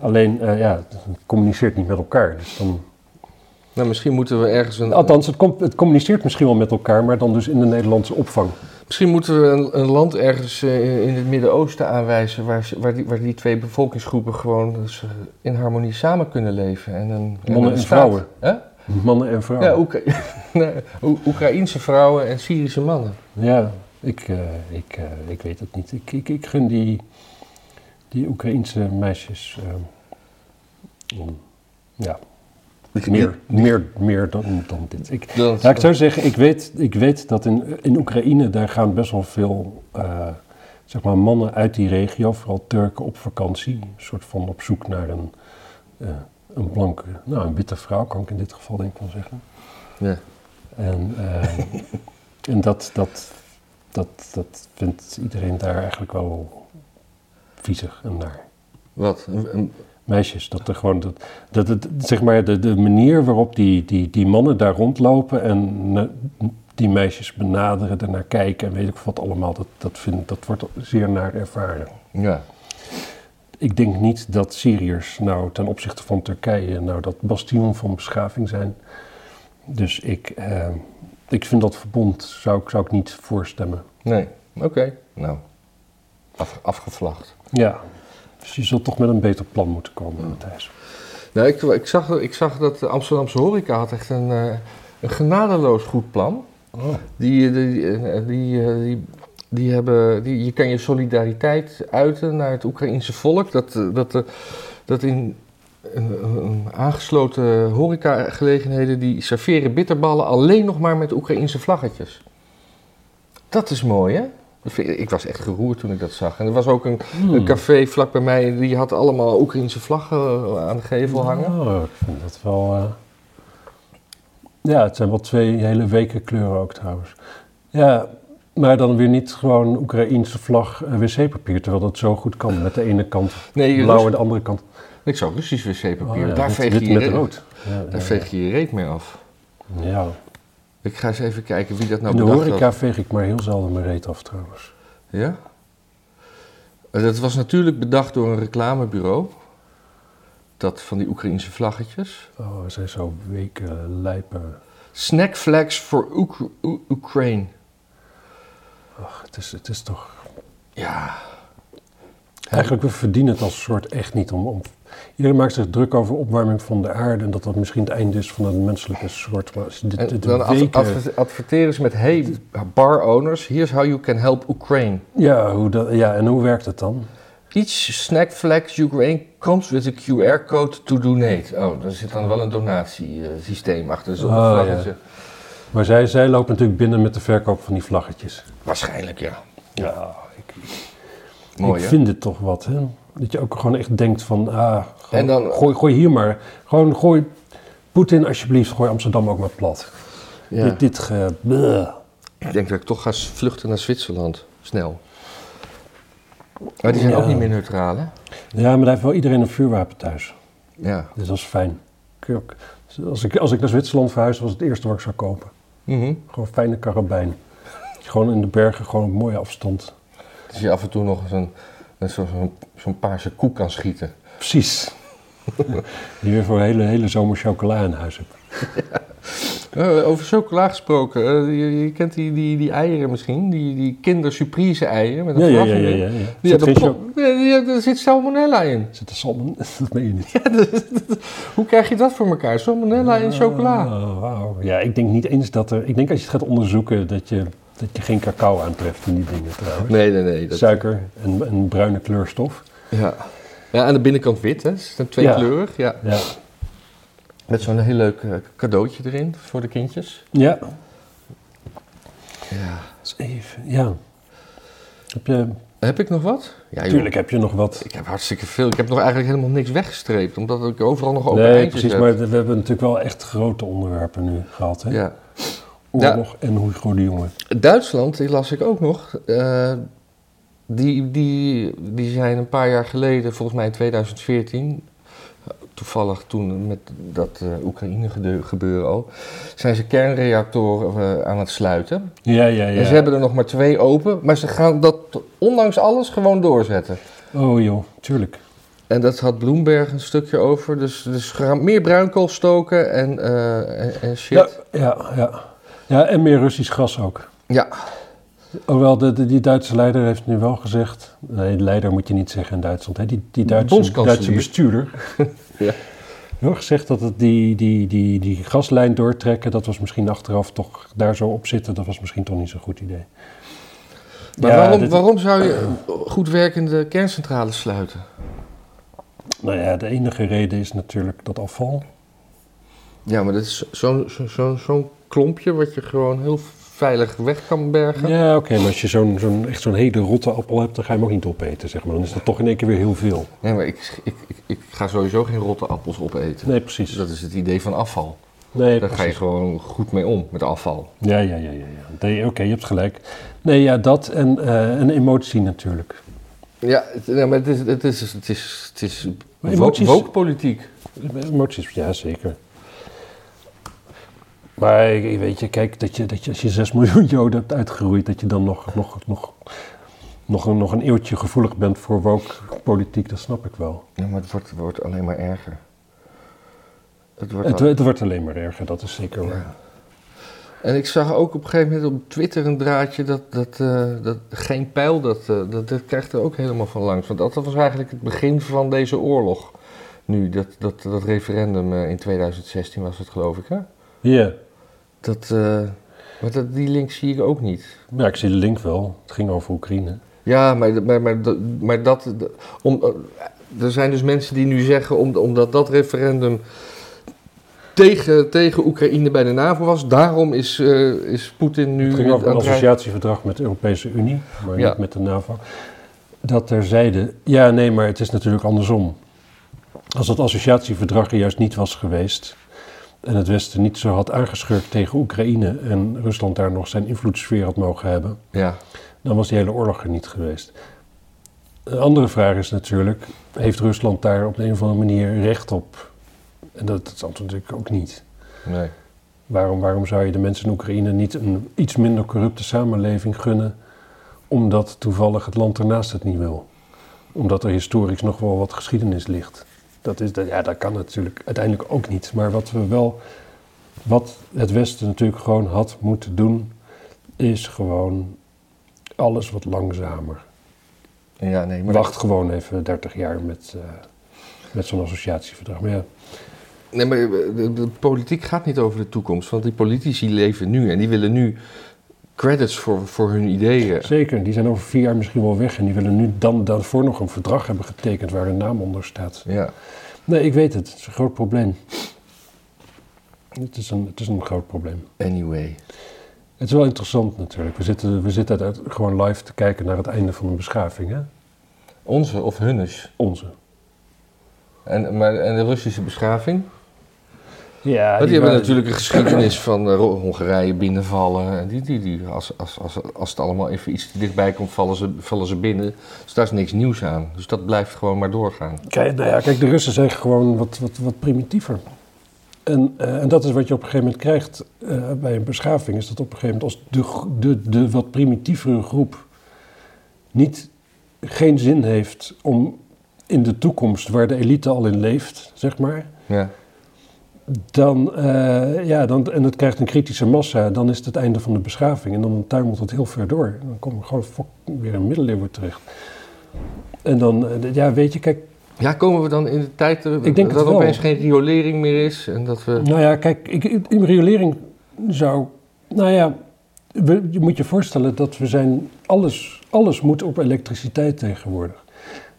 Alleen, eh, ja, het communiceert niet met elkaar. Dus dan... nou, misschien moeten we ergens een, Althans, het, com- het communiceert misschien wel met elkaar, maar dan dus in de Nederlandse opvang. Misschien moeten we een, een land ergens eh, in het Midden-Oosten aanwijzen waar, waar, die, waar die twee bevolkingsgroepen gewoon dus, eh, in harmonie samen kunnen leven. En een, Mannen en vrouwen. Hè? Mannen en vrouwen. Ja, Oekra Oekraïense vrouwen en Syrische mannen. Ja, ik, eh, ik, ik weet het niet. Ik, ik, ik gun die, die Oekraïense meisjes. ja, meer, meer, meer dan, dan dit. Ik, ja, ik zou zeggen, ik weet, ik weet dat in, in Oekraïne daar gaan best wel veel eh, zeg maar mannen uit die regio, vooral Turken, op vakantie. Een soort van op zoek naar een, eh, een blanke, nou een witte vrouw, kan ik in dit geval denk ik wel zeggen. Ja. En, eh, en dat, dat, dat, dat vindt iedereen daar eigenlijk wel viezig en naar. Wat? Een- een- Meisjes, dat er gewoon, dat, dat het, zeg maar, de, de manier waarop die, die, die mannen daar rondlopen en die meisjes benaderen, ernaar kijken en weet ik wat allemaal, dat, dat, vind, dat wordt zeer naar ervaren. ja. Ik denk niet dat Syriërs nou ten opzichte van Turkije nou dat bastion van beschaving zijn. Dus ik, eh, ik vind dat verbond, zou, ik- zou ik niet voorstemmen. Nee. Oké. Nou. Af, afgevlacht. Ja, dus je zult toch met een beter plan moeten komen, Matthijs. Nou, ik, ik, zag, ik zag dat de Amsterdamse horeca had echt een, eh, een genadeloos goed plan. Oh. Die, die, die, die, eh, die, die hebben, die, je kan je solidariteit uiten naar het Oekraïense volk. Dat, eh, dat, eh, dat in een, een aangesloten horecagelegenheden die serveren bitterballen alleen nog maar met Oekraïense vlaggetjes. Dat is mooi, hè? Ik was echt geroerd toen ik dat zag. En er was ook een, Hmm. een café vlak bij mij, die had allemaal Oekraïense vlaggen eh, aan de gevel hangen. Oh, ik vind dat wel... eh, Ja, het zijn wel twee hele weken kleuren ook trouwens. Ja, maar dan weer niet gewoon Oekraïense vlag eh, wc-papier, terwijl dat zo goed kan. Met de ene kant Nee, blauw en de andere kant ik zou Russisch wc-papier. oh ja, daar wit- veeg wit je met rood. Ja, Daar ja, veeg je je reet mee af. ja. Ik ga eens even kijken wie dat nou In de horeca had. veeg ik maar heel zelden mijn reet af trouwens. Ja? Dat was natuurlijk bedacht door een reclamebureau. Dat van die Oekraïense vlaggetjes. Oh, zijn zo weken lijpen. Snack flags for Oek- Oe- Ukraine. Ach, het is, het is toch... Ja. Eigenlijk, we verdienen het als soort echt niet om, om... Iedereen maakt zich druk over opwarming van de aarde... en dat dat misschien het einde is van het menselijke soort. Maar als je dit, En dit dan weken- adver- adver- adverteren ze met: Hey, bar owners, here's how you can help Ukraine. Ja, hoe dat, ja, en hoe werkt het dan? Each snack flag Ukraine comes with a QR code to donate. Oh, daar zit dan wel een donatiesysteem achter zo'n Oh, vlaggetje. Maar zij, zij lopen natuurlijk binnen met de verkoop van die vlaggetjes. Waarschijnlijk, ja. Ja, ik, Mooi, ik vind het toch wat, hè? Dat je ook gewoon echt denkt van, ah, gewoon, En dan- gooi, gooi hier maar. Gewoon gooi Poetin alsjeblieft, gooi Amsterdam ook maar plat. Ja. Dit, dit ge... Ik denk dat ik toch ga vluchten naar Zwitserland. Snel. Maar die zijn Ja. ook niet meer neutraal, hè? Ja, maar daar heeft wel iedereen een vuurwapen thuis. Ja. Dus dat is fijn. Als ik, als ik naar Zwitserland verhuis, was het eerste wat ik zou kopen. Mhm. Gewoon fijne karabijn. Gewoon in de bergen, gewoon op mooie afstand. Dus je af en toe nog zo'n zo, zo'n zo'n paarse koek kan schieten. Precies. Die weer voor een hele, hele zomer chocola in huis hebt. Eh, over chocola gesproken. eh, je, je kent die, die, die eieren misschien? Die, die kindersurprise eieren met een Ja, ja, ja, ja. ja. Die Zit cho- Ja, er zit salmonella in. Zit er salmon? Dat meen je niet. Ja, dat- Hoe krijg je dat voor elkaar? Salmonella in chocola. Wauw. Ja, ik denk niet eens dat er... Ik denk als je het gaat onderzoeken dat je, dat je geen cacao aantreft in die dingen trouwens. Nee, nee, nee. Dat, Suiker en, en bruine kleurstof. ja. Ja, aan de binnenkant wit, hè? Het is een tweekleurig, ja. Ja. Met zo'n heel leuk eh, cadeautje erin voor de kindjes. Ja. Ja. Eens even, ja. Heb je, Heb ik nog wat? Ja, joh. tuurlijk heb je nog wat. Ik heb hartstikke veel. Ik heb nog eigenlijk helemaal niks weggestreept, omdat ik overal nog open Nee, eindjes precies, heb. maar we hebben natuurlijk wel echt grote onderwerpen nu gehad. Hè? Ja. Oorlog en Hugo de Jonge. Duitsland, die las ik ook nog. eh, die, die, die zijn een paar jaar geleden, volgens mij in 2014, toevallig toen met dat eh, Oekraïne gebeuren al, zijn ze kernreactoren eh, aan het sluiten. Ja, ja, ja. En ze hebben er nog maar twee open, maar ze gaan dat ondanks alles gewoon doorzetten. Oh joh, tuurlijk. En dat had Bloomberg een stukje over. Dus, dus ze gaan meer bruinkool stoken en, eh, en, en shit. Ja, ja, ja. Ja, en meer Russisch gas ook. Ja. Hoewel, de, de- die Duitse leider heeft nu wel gezegd... Nee, leider moet je niet zeggen in Duitsland. Hè? Die, die Duitse. Duitse bestuurder... Ja. Wel gezegd dat het die, die, die, die gaslijn doortrekken... dat was misschien achteraf toch daar zo op zitten... dat was misschien toch niet zo'n goed idee. Maar Ja, waarom, dit- waarom zou je goed werkende kerncentrales sluiten? Nou ja, de enige reden is natuurlijk dat afval. Ja, maar dat is zo'n zo, zo, zo'n klompje wat je gewoon heel veilig weg kan bergen. Ja, oké, maar als je zo'n, zo'n, echt zo'n hele rotte appel hebt... dan ga je hem ook niet opeten, zeg maar. Dan is dat toch in één keer weer heel veel. Nee, maar ik, ik, ik, ik ga sowieso geen rotte appels opeten. Nee, Dus precies. dat is het idee van afval. Nee, Daar ga je gewoon goed mee om, met afval. Ja, ja, ja, ja. ja. Nee, oké, je hebt gelijk. Nee, ja, dat en eh, en emotie natuurlijk. Ja, ja, maar het is, het is, het is, het is emoties- woke-politiek. Emoties, ja, zeker. Maar weet je, kijk, dat je, dat je als je 6 miljoen Joden hebt uitgeroeid, dat je dan nog, nog, nog, nog, een, nog een eeuwtje gevoelig bent voor woke politiek, dat snap ik wel. Ja, maar het wordt, wordt alleen maar erger. Het wordt Het, al- het wordt alleen maar erger, dat is zeker waar. Ja. En ik zag ook op een gegeven moment op Twitter een draadje dat, dat, eh, dat geen pijl, dat, eh, dat, dat krijgt er ook helemaal van langs. Want dat was eigenlijk het begin van deze oorlog. Nu, dat, dat, dat referendum eh, in 2016 was het geloof ik, hè? Ja, Dat, eh, maar dat, die link zie ik ook niet. ja, ik zie de link wel. Het ging over Oekraïne. Ja, maar, maar, maar, dat- maar dat. Om, eh, er zijn dus mensen die nu zeggen, om, omdat dat referendum tegen, tegen Oekraïne bij de NAVO was, daarom is, eh, is Poetin nu. Het ging over een associatieverdrag met de Europese Unie, maar Ja. niet met de NAVO. Dat terzijde, ja nee, maar het is natuurlijk andersom. Als dat associatieverdrag er juist niet was geweest en het Westen niet zo had aangeschurkt tegen Oekraïne en Rusland daar nog zijn invloedssfeer had mogen hebben, Ja, dan was die hele oorlog er niet geweest. Een andere vraag is natuurlijk, heeft Rusland daar op de een of andere manier recht op? En dat, dat is antwoord natuurlijk ook niet. nee. Waarom, waarom zou je de mensen in Oekraïne niet een iets minder corrupte samenleving gunnen, omdat toevallig het land ernaast het niet wil? Omdat er historisch nog wel wat geschiedenis ligt. Dat, is, dat, ja, dat kan natuurlijk uiteindelijk ook niet. Maar wat we wel, wat het Westen natuurlijk gewoon had moeten doen, is gewoon alles wat langzamer. Ja, nee, maar Wacht gewoon even 30 jaar met, eh, met zo'n associatieverdrag. Maar ja, Nee, maar de, de politiek gaat niet over de toekomst. Want die politici leven nu en die willen nu credits voor, voor hun ideeën. Zeker, die zijn over vier jaar misschien wel weg en die willen nu dan daarvoor nog een verdrag hebben getekend waar hun naam onder staat. Ja. Nee, ik weet het. Het is een groot probleem. Het is een, het is een groot probleem. Anyway. Het is wel interessant natuurlijk. We zitten, we zitten uit, gewoon live te kijken naar het einde van een beschaving, hè? Onze of hunnes. Onze. En, maar, en de Russische beschaving? Ja, die hebben natuurlijk een geschiedenis van eh, Hongarije binnenvallen. En die, die, die, als, als, als, als het allemaal even iets te dichtbij komt, vallen ze, vallen ze binnen. Dus daar is niks nieuws aan. Dus dat blijft gewoon maar doorgaan. Kijk, nou ja, kijk, de Russen zijn gewoon wat, wat, wat primitiever. En, eh, en dat is wat je op een gegeven moment krijgt eh, bij een beschaving. Is dat op een gegeven moment als de, de, de wat primitievere groep niet, geen zin heeft om in de toekomst, waar de elite al in leeft, zeg maar. Ja. Dan, eh, ja, dan, en het krijgt een kritische massa, dan is het het einde van de beschaving. En dan tuimelt het heel ver door. Dan kom je gewoon weer in middeleeuwen terecht. En dan, eh, ja, weet je, kijk, ja, komen we dan in de tijd Ik denk dat er opeens geen riolering meer is? En dat we... Nou ja, kijk, ik, in riolering zou. Nou ja, we, je moet je voorstellen dat we zijn. Alles, alles moet op elektriciteit tegenwoordig.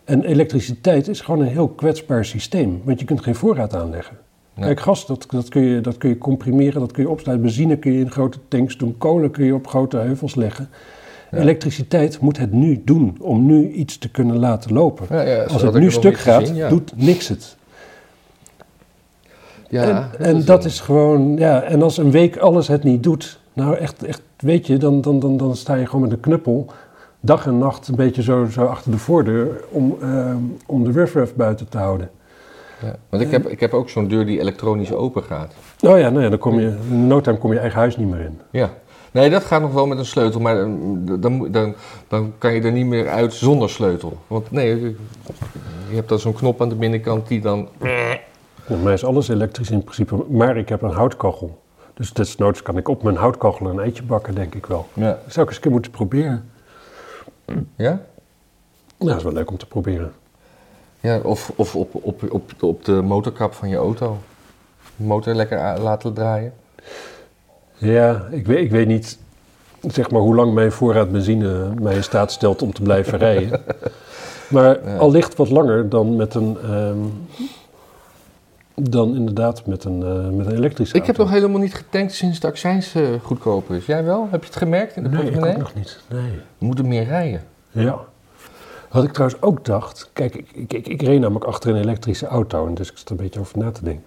En elektriciteit is gewoon een heel kwetsbaar systeem, want je kunt geen voorraad aanleggen. Kijk, gas, dat, dat, kun je, dat kun je comprimeren, dat kun je opsluiten. Benzine kun je in grote tanks doen, kolen kun je op grote heuvels leggen. Ja. Elektriciteit moet het nu doen om nu iets te kunnen laten lopen. Ja, Als het nu stuk gaat, doet niks het. Ja, en en dat is gewoon, ja, en als een week alles het niet doet, nou echt, echt weet je, dan, dan, dan, dan sta je gewoon met een knuppel dag en nacht een beetje zo, zo achter de voordeur om, ehm, om de riffraff buiten te houden. Ja, want ik heb, ik heb ook zo'n deur die elektronisch open gaat. Nou ja, nou ja dan kom je, in no time kom je eigen huis niet meer in. Ja. Nee, dat gaat nog wel met een sleutel, maar dan, dan, dan, dan kan je er niet meer uit zonder sleutel. Want nee, je je hebt dan zo'n knop aan de binnenkant die dan... Bij mij is alles elektrisch in principe, maar ik heb een houtkachel. Dus desnoods kan ik op mijn houtkachel een eitje bakken, denk ik wel. Ja. Dat zou ik eens een keer moeten proberen. Ja? Nou, dat is wel leuk om te proberen. Ja, of, of op, op, op, op de motorkap van je auto. De motor lekker laten draaien. Ja, ik weet, ik weet niet zeg maar, hoe lang mijn voorraad benzine mij in staat stelt om te blijven rijden. Maar Ja. al ligt wat langer dan met een. ehm, dan inderdaad met een, eh, met een elektrische Ik heb nog helemaal niet getankt sinds de accijns eh, goedkoper is. Jij wel? Heb je het gemerkt in de Nee, ik portemonnee? ook nog niet. Nee. We moeten meer rijden. Ja. Wat ik trouwens ook dacht. Kijk, ik, ik, ik, ik reed namelijk achter een elektrische auto. En dus ik zat er een beetje over na te denken.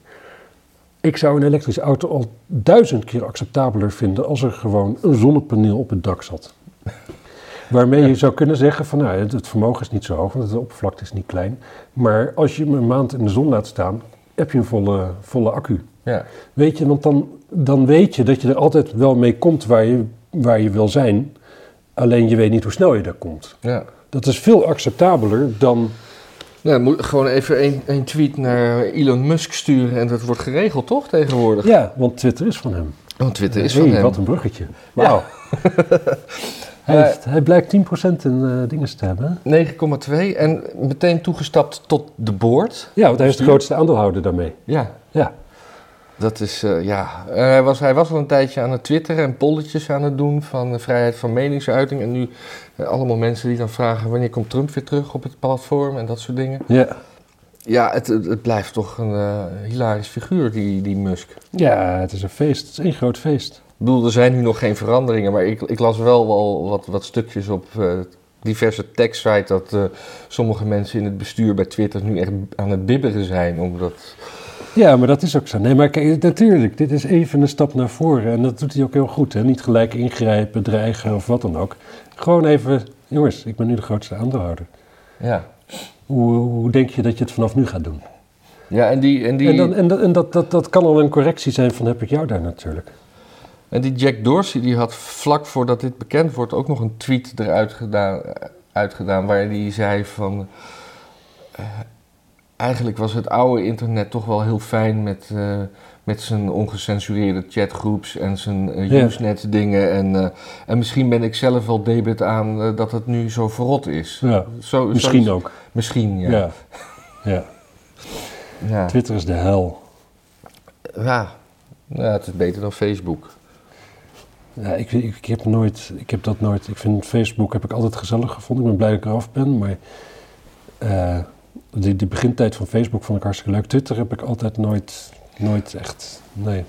Ik zou een elektrische auto al duizend keer acceptabeler vinden als er gewoon een zonnepaneel op het dak zat. Waarmee je zou kunnen zeggen van nou, het, het vermogen is niet zo hoog, want de oppervlakte is niet klein. Maar als je hem een maand in de zon laat staan, heb je een volle, volle accu. Ja. Weet je, want dan, dan weet je dat je er altijd wel mee komt waar je, waar je wil zijn. Alleen je weet niet hoe snel je daar komt. ja. Dat is veel acceptabeler dan. Nou, moet gewoon even een, tweet naar Elon Musk sturen en dat wordt geregeld, toch, tegenwoordig? Ja, want Twitter is van hem. Want Twitter is Hey, van hem. Wat een bruggetje. Wauw. hij, Maar- heeft, hij blijkt 10% in eh dingen te hebben. 9,2 en meteen toegestapt tot de board. Ja, want hij is de grootste aandeelhouder daarmee. Ja, Ja. Dat is, eh, ja. Eh, hij, was, hij was al een tijdje aan het twitteren en polletjes aan het doen van eh, vrijheid van meningsuiting. En nu eh, allemaal mensen die dan vragen wanneer komt Trump weer terug op het platform en dat soort dingen. Ja, Ja, het, het, het blijft toch een hilarisch figuur, die, die Musk. ja het is een feest. Het is één groot feest. Ik bedoel, er zijn nu nog geen veranderingen, maar ik, ik las wel wel wat, wat stukjes op diverse tekstsites dat sommige mensen in het bestuur bij Twitter nu echt aan het bibberen zijn. Omdat, Ja, maar dat is ook zo. Nee, maar kijk, natuurlijk, dit is even een stap naar voren. En dat doet hij ook heel goed. Hè? Niet gelijk ingrijpen, dreigen of wat dan ook. Gewoon even, jongens, ik ben nu de grootste aandeelhouder. ja. Hoe, hoe denk je dat je het vanaf nu gaat doen? Ja, en die, en die, En, dan, en, dat, en dat, dat, dat kan al een correctie zijn van heb ik jou daar natuurlijk. en die Jack Dorsey die had vlak voordat dit bekend wordt ook nog een tweet eruit gedaan, uitgedaan waar hij zei van... eh, eigenlijk was het oude internet toch wel heel fijn met, eh, met zijn ongecensureerde chatgroeps en zijn Ja. Usenet dingen. En, eh, en misschien ben ik zelf wel debet aan dat het nu zo verrot is. Ja, Zo, misschien zo- ook. Misschien, ja. Ja. Ja. Ja. Twitter is de hel. Ja. ja, het is beter dan Facebook. Ja, ik, ik, ik heb nooit, ik heb dat nooit. Ik vind Facebook heb ik altijd gezellig gevonden. Ik ben blij dat ik eraf ben, maar die, die begintijd van Facebook vond ik hartstikke leuk. Twitter heb ik altijd nooit, nooit echt. Nee.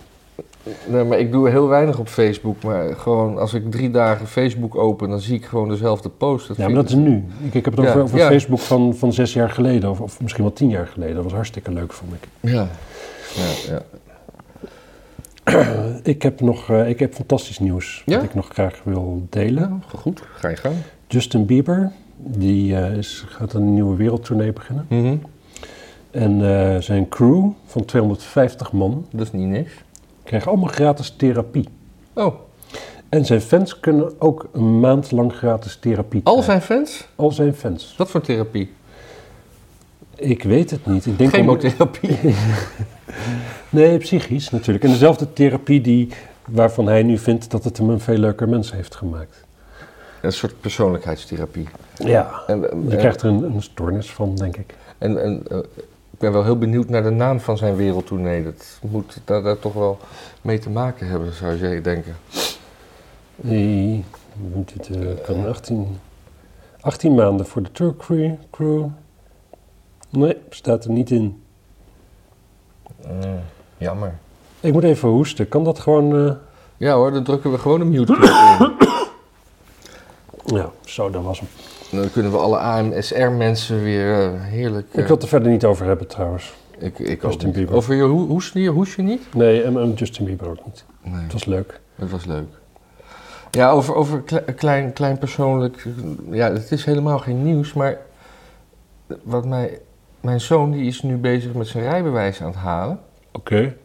Nee, maar ik doe heel weinig op Facebook. Maar gewoon als ik drie dagen Facebook open, dan zie ik gewoon dezelfde post. Dat Ja, maar dat is nu. Ik, ik heb het Ja, over, over ja. Facebook van, van zes jaar geleden, of, of misschien wel tien jaar geleden. Dat was hartstikke leuk, vond ik. Ja. Ja, ja. Ik heb nog eh, ik heb fantastisch nieuws Ja? dat ik nog graag wil delen. Goed, ga je gang. Justin Bieber, die eh, is, gaat een nieuwe wereldtournee beginnen. Mhm. En eh, zijn crew van 250 man Dat is niet niks. krijgen allemaal gratis therapie. Oh, En zijn fans kunnen ook een maand lang gratis therapie al krijgen. zijn fans? Al zijn fans. Wat voor therapie? Ik weet het niet. Ik denk om- Chemotherapie. Nee, psychisch natuurlijk. En dezelfde therapie die, waarvan hij nu vindt dat het hem een veel leuker mens heeft gemaakt. Een soort persoonlijkheidstherapie. Ja. En, Je en, krijgt er een, een stoornis van, denk ik. en, en, eh, ik ben wel heel benieuwd naar de naam van zijn wereldtournee. Dat moet daar, daar toch wel mee te maken hebben, zou je denken. Die, dit, eh, kan 18, 18 maanden voor de tour crew. Nee, staat er niet in. jammer. Ik moet even hoesten. Kan dat gewoon... eh, Ja hoor, dan drukken we gewoon een mute in. Ja, zo, dat was hem. Dan kunnen we alle AMSR-mensen weer eh, heerlijk... eh, Ik wil het er verder niet over hebben trouwens. ik, ik ook Justin niet. Bieber. Over je ho hoes, je niet? Nee, en, en Justin Bieber ook niet. Nee, Het was leuk. dat was leuk. Ja, over, over kle- klein, klein persoonlijk... Ja, het is helemaal geen nieuws, maar... Wat mij, mijn zoon die is nu bezig met zijn rijbewijs aan het halen. Oké.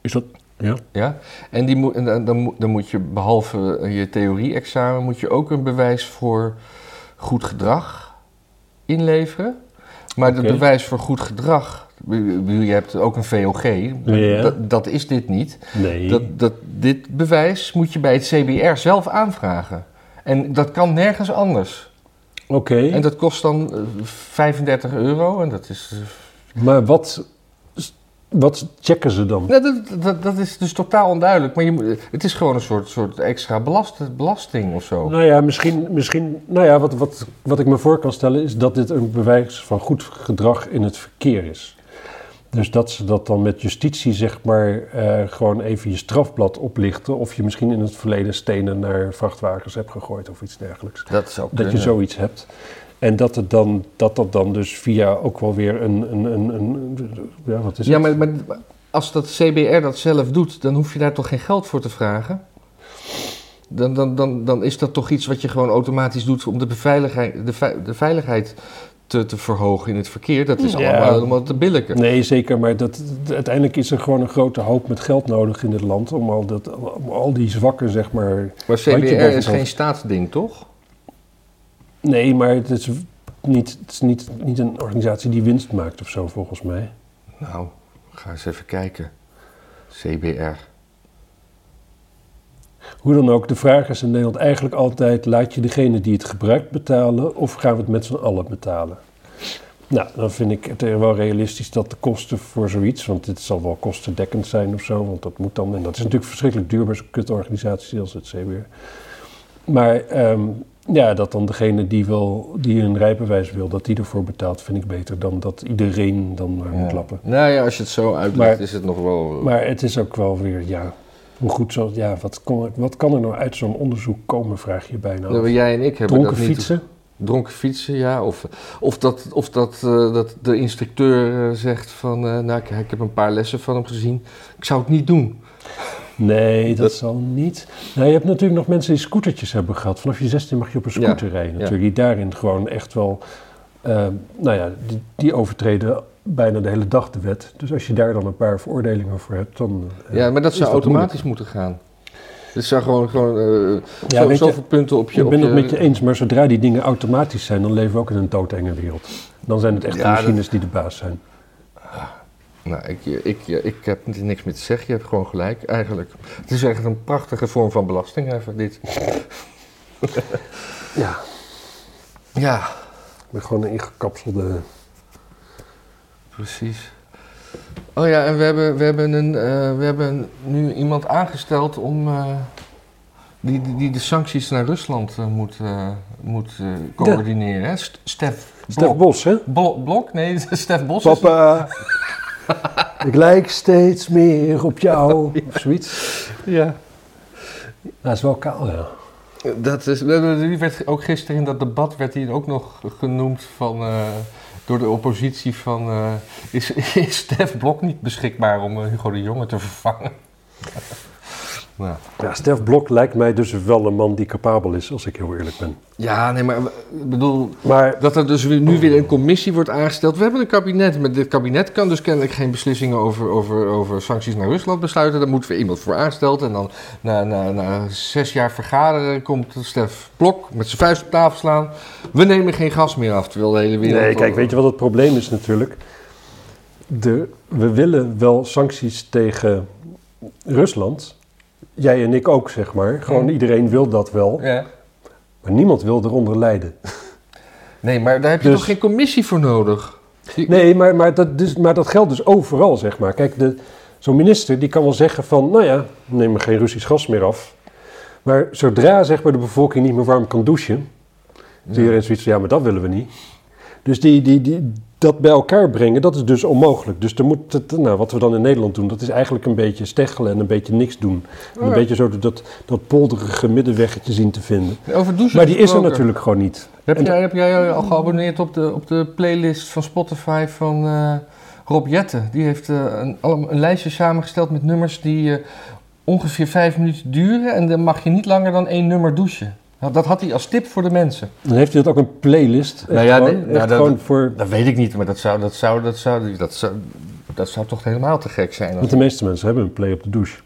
Is dat... Ja? Ja, en, die moet, en dan, dan, moet- je behalve je theorie-examen, moet je ook een bewijs voor goed gedrag inleveren. Maar het bewijs voor goed gedrag, je hebt ook een VOG, Ja. dat, dat is dit niet. Nee. Dat, dat, dit bewijs moet je bij het CBR zelf aanvragen. En dat kan nergens anders. Oké. En dat kost dan eh, 35 euro en dat is... eh, Maar wat... Wat checken ze dan? Nou, dat, dat, dat is dus totaal onduidelijk. Maar je, het is gewoon een soort, soort extra belast, belasting of zo. Nou ja, misschien, misschien nou ja, wat, wat, wat ik me voor kan stellen is dat dit een bewijs van goed gedrag in het verkeer is. Dus dat ze dat dan met justitie, zeg maar, eh, gewoon even je strafblad oplichten. Of je misschien in het verleden stenen naar vrachtwagens hebt gegooid of iets dergelijks. Dat zou Dat je zoiets hebt. En dat, het dan, dat dat dan dus via ook wel weer een. een, een, een ja, wat is Ja, maar, maar als dat CBR dat zelf doet, dan hoef je daar toch geen geld voor te vragen? Dan, dan, dan, dan is dat toch iets wat je gewoon automatisch doet om de, beveiligheid, de, de veiligheid te, te verhogen in het verkeer. Dat is Ja. allemaal helemaal te billijken. Nee, zeker. Maar dat, uiteindelijk is er gewoon een grote hoop met geld nodig in dit land. Om al, dat, om al die zwakken, zeg maar. Maar CBR is geen staatsding, toch? Nee, maar het is niet, het is niet, niet een organisatie die winst maakt of zo, volgens mij. Nou, ga eens even kijken. CBR. Hoe dan ook, de vraag is in Nederland eigenlijk altijd: laat je degene die het gebruikt betalen of gaan we het met z'n allen betalen? Nou, dan vind ik het wel realistisch dat de kosten voor zoiets, want dit zal wel kostendekkend zijn of zo, want dat moet dan, en dat is natuurlijk verschrikkelijk duur bij zo'n kutorganisatie als het CBR. Maar ehm, ja, dat dan degene die, wil, die een rijbewijs wil, dat die ervoor betaalt, vind ik beter dan dat iedereen dan maar moet lappen. Nou ja, als je het zo uitlegt, Maar- is het nog wel... Maar het is ook wel weer, ja, hoe goed zo, ja, wat, kon, wat kan er nou uit zo'n onderzoek komen, vraag je bijna. Nou, jij en ik hebben Dronken dat niet... fietsen? Dronken fietsen, ja. Of, of, dat, of dat, eh, dat de instructeur eh, zegt van... eh, nou, ik, ik heb een paar lessen van hem gezien. Ik zou het niet doen. Nee, dat, Dat- zal niet. Nou, je hebt natuurlijk nog mensen die scootertjes hebben gehad. Vanaf je 16 mag je op een scooter Ja, rijden ja. natuurlijk. Die daarin gewoon echt wel, eh, nou ja, die, die overtreden bijna de hele dag de wet. Dus als je daar dan een paar veroordelingen voor hebt, dan... eh, Ja, maar dat zou dat automatisch moeten gaan. Het zou gewoon, gewoon eh, Ja, zo, weet je, zoveel punten op je... Ik ben het met je eens, maar zodra die dingen automatisch zijn, dan leven we ook in een doodenge wereld. Dan zijn het echt de dat- machines die de baas zijn. Nou, ik, ik, ik heb niks meer te zeggen. Je hebt gewoon gelijk, eigenlijk. Het is echt een prachtige vorm van belasting, even dit. Ja, Ja, met gewoon een ingekapselde... precies. Oh ja, en we hebben, we hebben, een, eh, we hebben nu iemand aangesteld om... eh, die, die, die de sancties naar Rusland moet, moet coördineren. hè? Stef. Bos, hè? Bo- Blok? Nee, Stef Bos. is- Papa, ik lijk steeds meer op jou. Of zoiets. Ja. Dat is wel kaal, ja. Dat is, die werd ook gisteren in dat debat werd hij ook nog genoemd van, eh, door de oppositie van... eh, is, is Stef Blok niet beschikbaar om eh, Hugo de Jonge te vervangen? Nou. Ja, Stef Blok lijkt mij dus wel een man die capabel is, als ik heel eerlijk ben. Ja, nee, maar ik bedoel... Maar Dat er dus nu weer een commissie wordt aangesteld. We hebben een kabinet. Maar dit kabinet kan dus kennelijk geen beslissingen over, over, over sancties naar Rusland besluiten. Daar moet weer iemand voor aangesteld. En dan na, na, na zes jaar vergaderen komt Stef Blok met zijn vuist op tafel slaan. We nemen geen gas meer af, terwijl de hele wereld... nee, kijk, weet je wat het probleem is natuurlijk? De, we willen wel sancties tegen Rusland. Jij en ik ook, zeg maar. Gewoon Mhm. iedereen wil dat wel. Ja. Maar niemand wil eronder lijden. Nee, maar daar heb je Dus- toch geen commissie voor nodig? Die- Nee, maar, maar, dat, dus, maar dat geldt dus overal, zeg maar. Kijk, de, zo'n minister die kan wel zeggen van... nou ja, we nemen geen Russisch gas meer af. Maar zodra zeg maar, de bevolking niet meer warm kan douchen... Ja. is iedereen zoiets van, ja, maar dat willen we niet. Dus die, die, die, dat bij elkaar brengen, dat is dus onmogelijk. Dus er moet het, nou, wat we dan in Nederland doen, dat is eigenlijk een beetje steggelen en een beetje niks doen. En een Ja. beetje zo dat, dat polderige middenweggetje zien te vinden. Over douchen Maar die is er natuurlijk gewoon niet. Heb En jij, heb jij al geabonneerd op de, op de playlist van Spotify van eh, Rob Jetten? Die heeft eh, een, een lijstje samengesteld met nummers die eh, ongeveer vijf minuten duren. En dan mag je niet langer dan één nummer douchen. Dat had hij als tip voor de mensen. Dan heeft hij dat ook een playlist. Echt Nou ja, gewoon, nee, echt nou, dat- gewoon voor... Dat weet ik niet, maar dat zou, dat zou, dat zou, dat zou, dat zou toch helemaal te gek zijn. Want de meeste mensen hebben een play op de douche.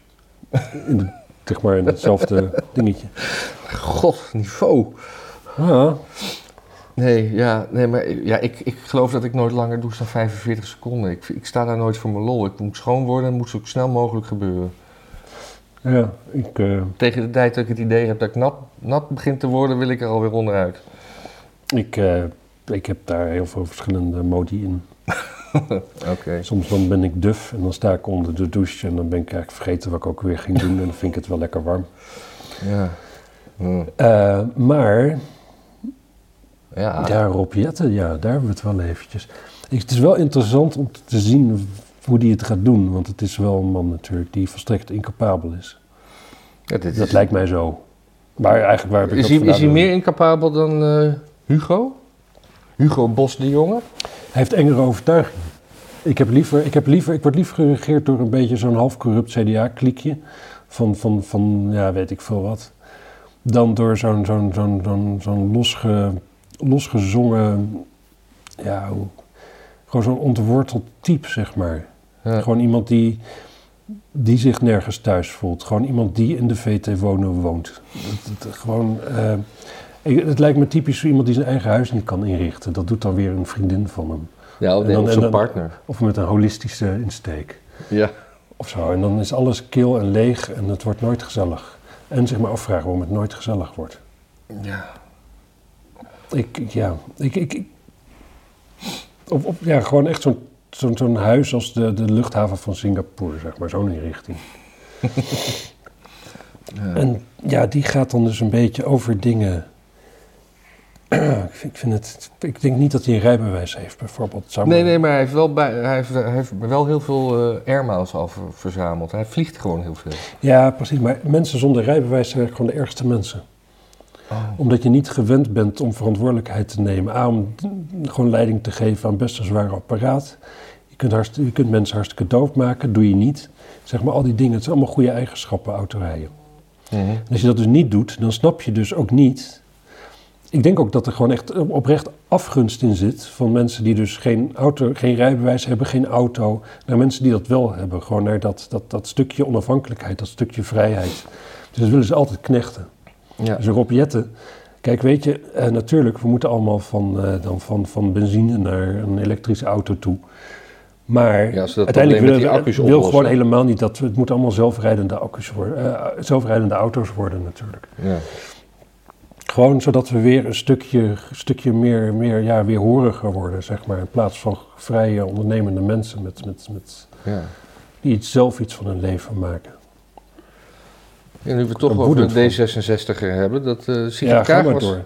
In de, zeg maar in hetzelfde dingetje. God, niveau. Ja, Nee, ja, nee maar ja, ik, ik geloof dat ik nooit langer douche dan 45 seconden. Ik, ik sta daar nooit voor mijn lol. Ik moet schoon worden en moet zo snel mogelijk gebeuren. Ja ik... eh, Tegen de tijd dat ik het idee heb dat ik nat, nat begin te worden, wil ik er alweer onderuit. Ik, eh, ik heb daar heel veel verschillende modi in. Oké. Soms dan ben ik duf en dan sta ik onder de douche en dan ben ik eigenlijk vergeten wat ik ook weer ging doen en dan vind ik het wel lekker warm. Ja. Hm. Eh, maar, Ja. Rob Jetten, ja, daar hebben we het wel eventjes. Ik, het is wel interessant om te zien hoe die het gaat doen, want het is wel een man natuurlijk die volstrekt incapabel is. Ja, dit Dat is, lijkt mij zo. Maar eigenlijk waar heb ik is, dat hij, is hij meer incapabel dan eh, Hugo? Hugo Bos de Jonge? Hij heeft engere overtuiging. Ik, heb liever, ik, heb liever, ik word liever geregeerd door een beetje zo'n half corrupt CDA-kliekje. Van, van, van, ja, weet ik veel wat. Dan door zo'n zo'n zo'n zo'n zo'n losge, losgezongen, ja, gewoon zo'n ontworteld type, zeg maar. Ja. Gewoon iemand die, die zich nergens thuis voelt. Gewoon iemand die in de VT wonen woont. Dat, dat- gewoon, eh, het lijkt me typisch zo iemand die zijn eigen huis niet kan inrichten. Dat doet dan weer een vriendin van hem. Ja, of En dan- of en zijn dan- partner. Of met een holistische insteek. Ja. Of zo. En dan is alles kil en leeg en het wordt nooit gezellig. En zeg maar afvragen waarom het nooit gezellig wordt. ja. Ik, ja, ik, ik, ja, gewoon echt zo'n zo'n zo'n huis als de, de luchthaven van Singapore, zeg maar, zo'n inrichting. Ja. En ja, die gaat dan dus een beetje over dingen. ik, vind, ik vind het, ik denk niet dat hij een rijbewijs heeft, bijvoorbeeld. Zou Nee, maar- nee, maar hij heeft wel, bij, hij heeft, hij heeft wel heel veel eh airmiles al ver- verzameld. Hij vliegt gewoon heel veel. Ja, precies. Maar mensen zonder rijbewijs zijn eigenlijk gewoon de ergste mensen. Omdat je niet gewend bent om verantwoordelijkheid te nemen. A, om d- gewoon leiding te geven aan best een zwaar apparaat. Je kunt, hartst- je kunt mensen hartstikke doodmaken, doe je niet. Zeg maar al die dingen, het zijn allemaal goede eigenschappen, autorijden. Mhm. En als je dat dus niet doet, dan snap je dus ook niet. Ik denk ook dat er gewoon echt oprecht afgunst in zit van mensen die dus geen, auto, geen rijbewijs hebben, geen auto, naar mensen die dat wel hebben. Gewoon naar dat, dat, dat stukje onafhankelijkheid, dat stukje vrijheid. Dus dat willen ze altijd knechten. Ja. Dus Rob kijk weet je, eh, natuurlijk, we moeten allemaal van, eh, dan van, van benzine naar een elektrische auto toe. Maar Ja, uiteindelijk willen we accu's wil oplossen. gewoon helemaal niet dat we, het moeten allemaal zelfrijdende accu's worden, eh, zelfrijdende auto's worden natuurlijk. Ja. Gewoon zodat we weer een stukje, stukje meer, meer ja, weerhoriger worden, zeg maar. In plaats van vrije ondernemende mensen met, met, met, Ja. die iets, zelf iets van hun leven maken. En nu we toch Een over de D66 hebben, dat eh Sigrid ja, Kaag was... door.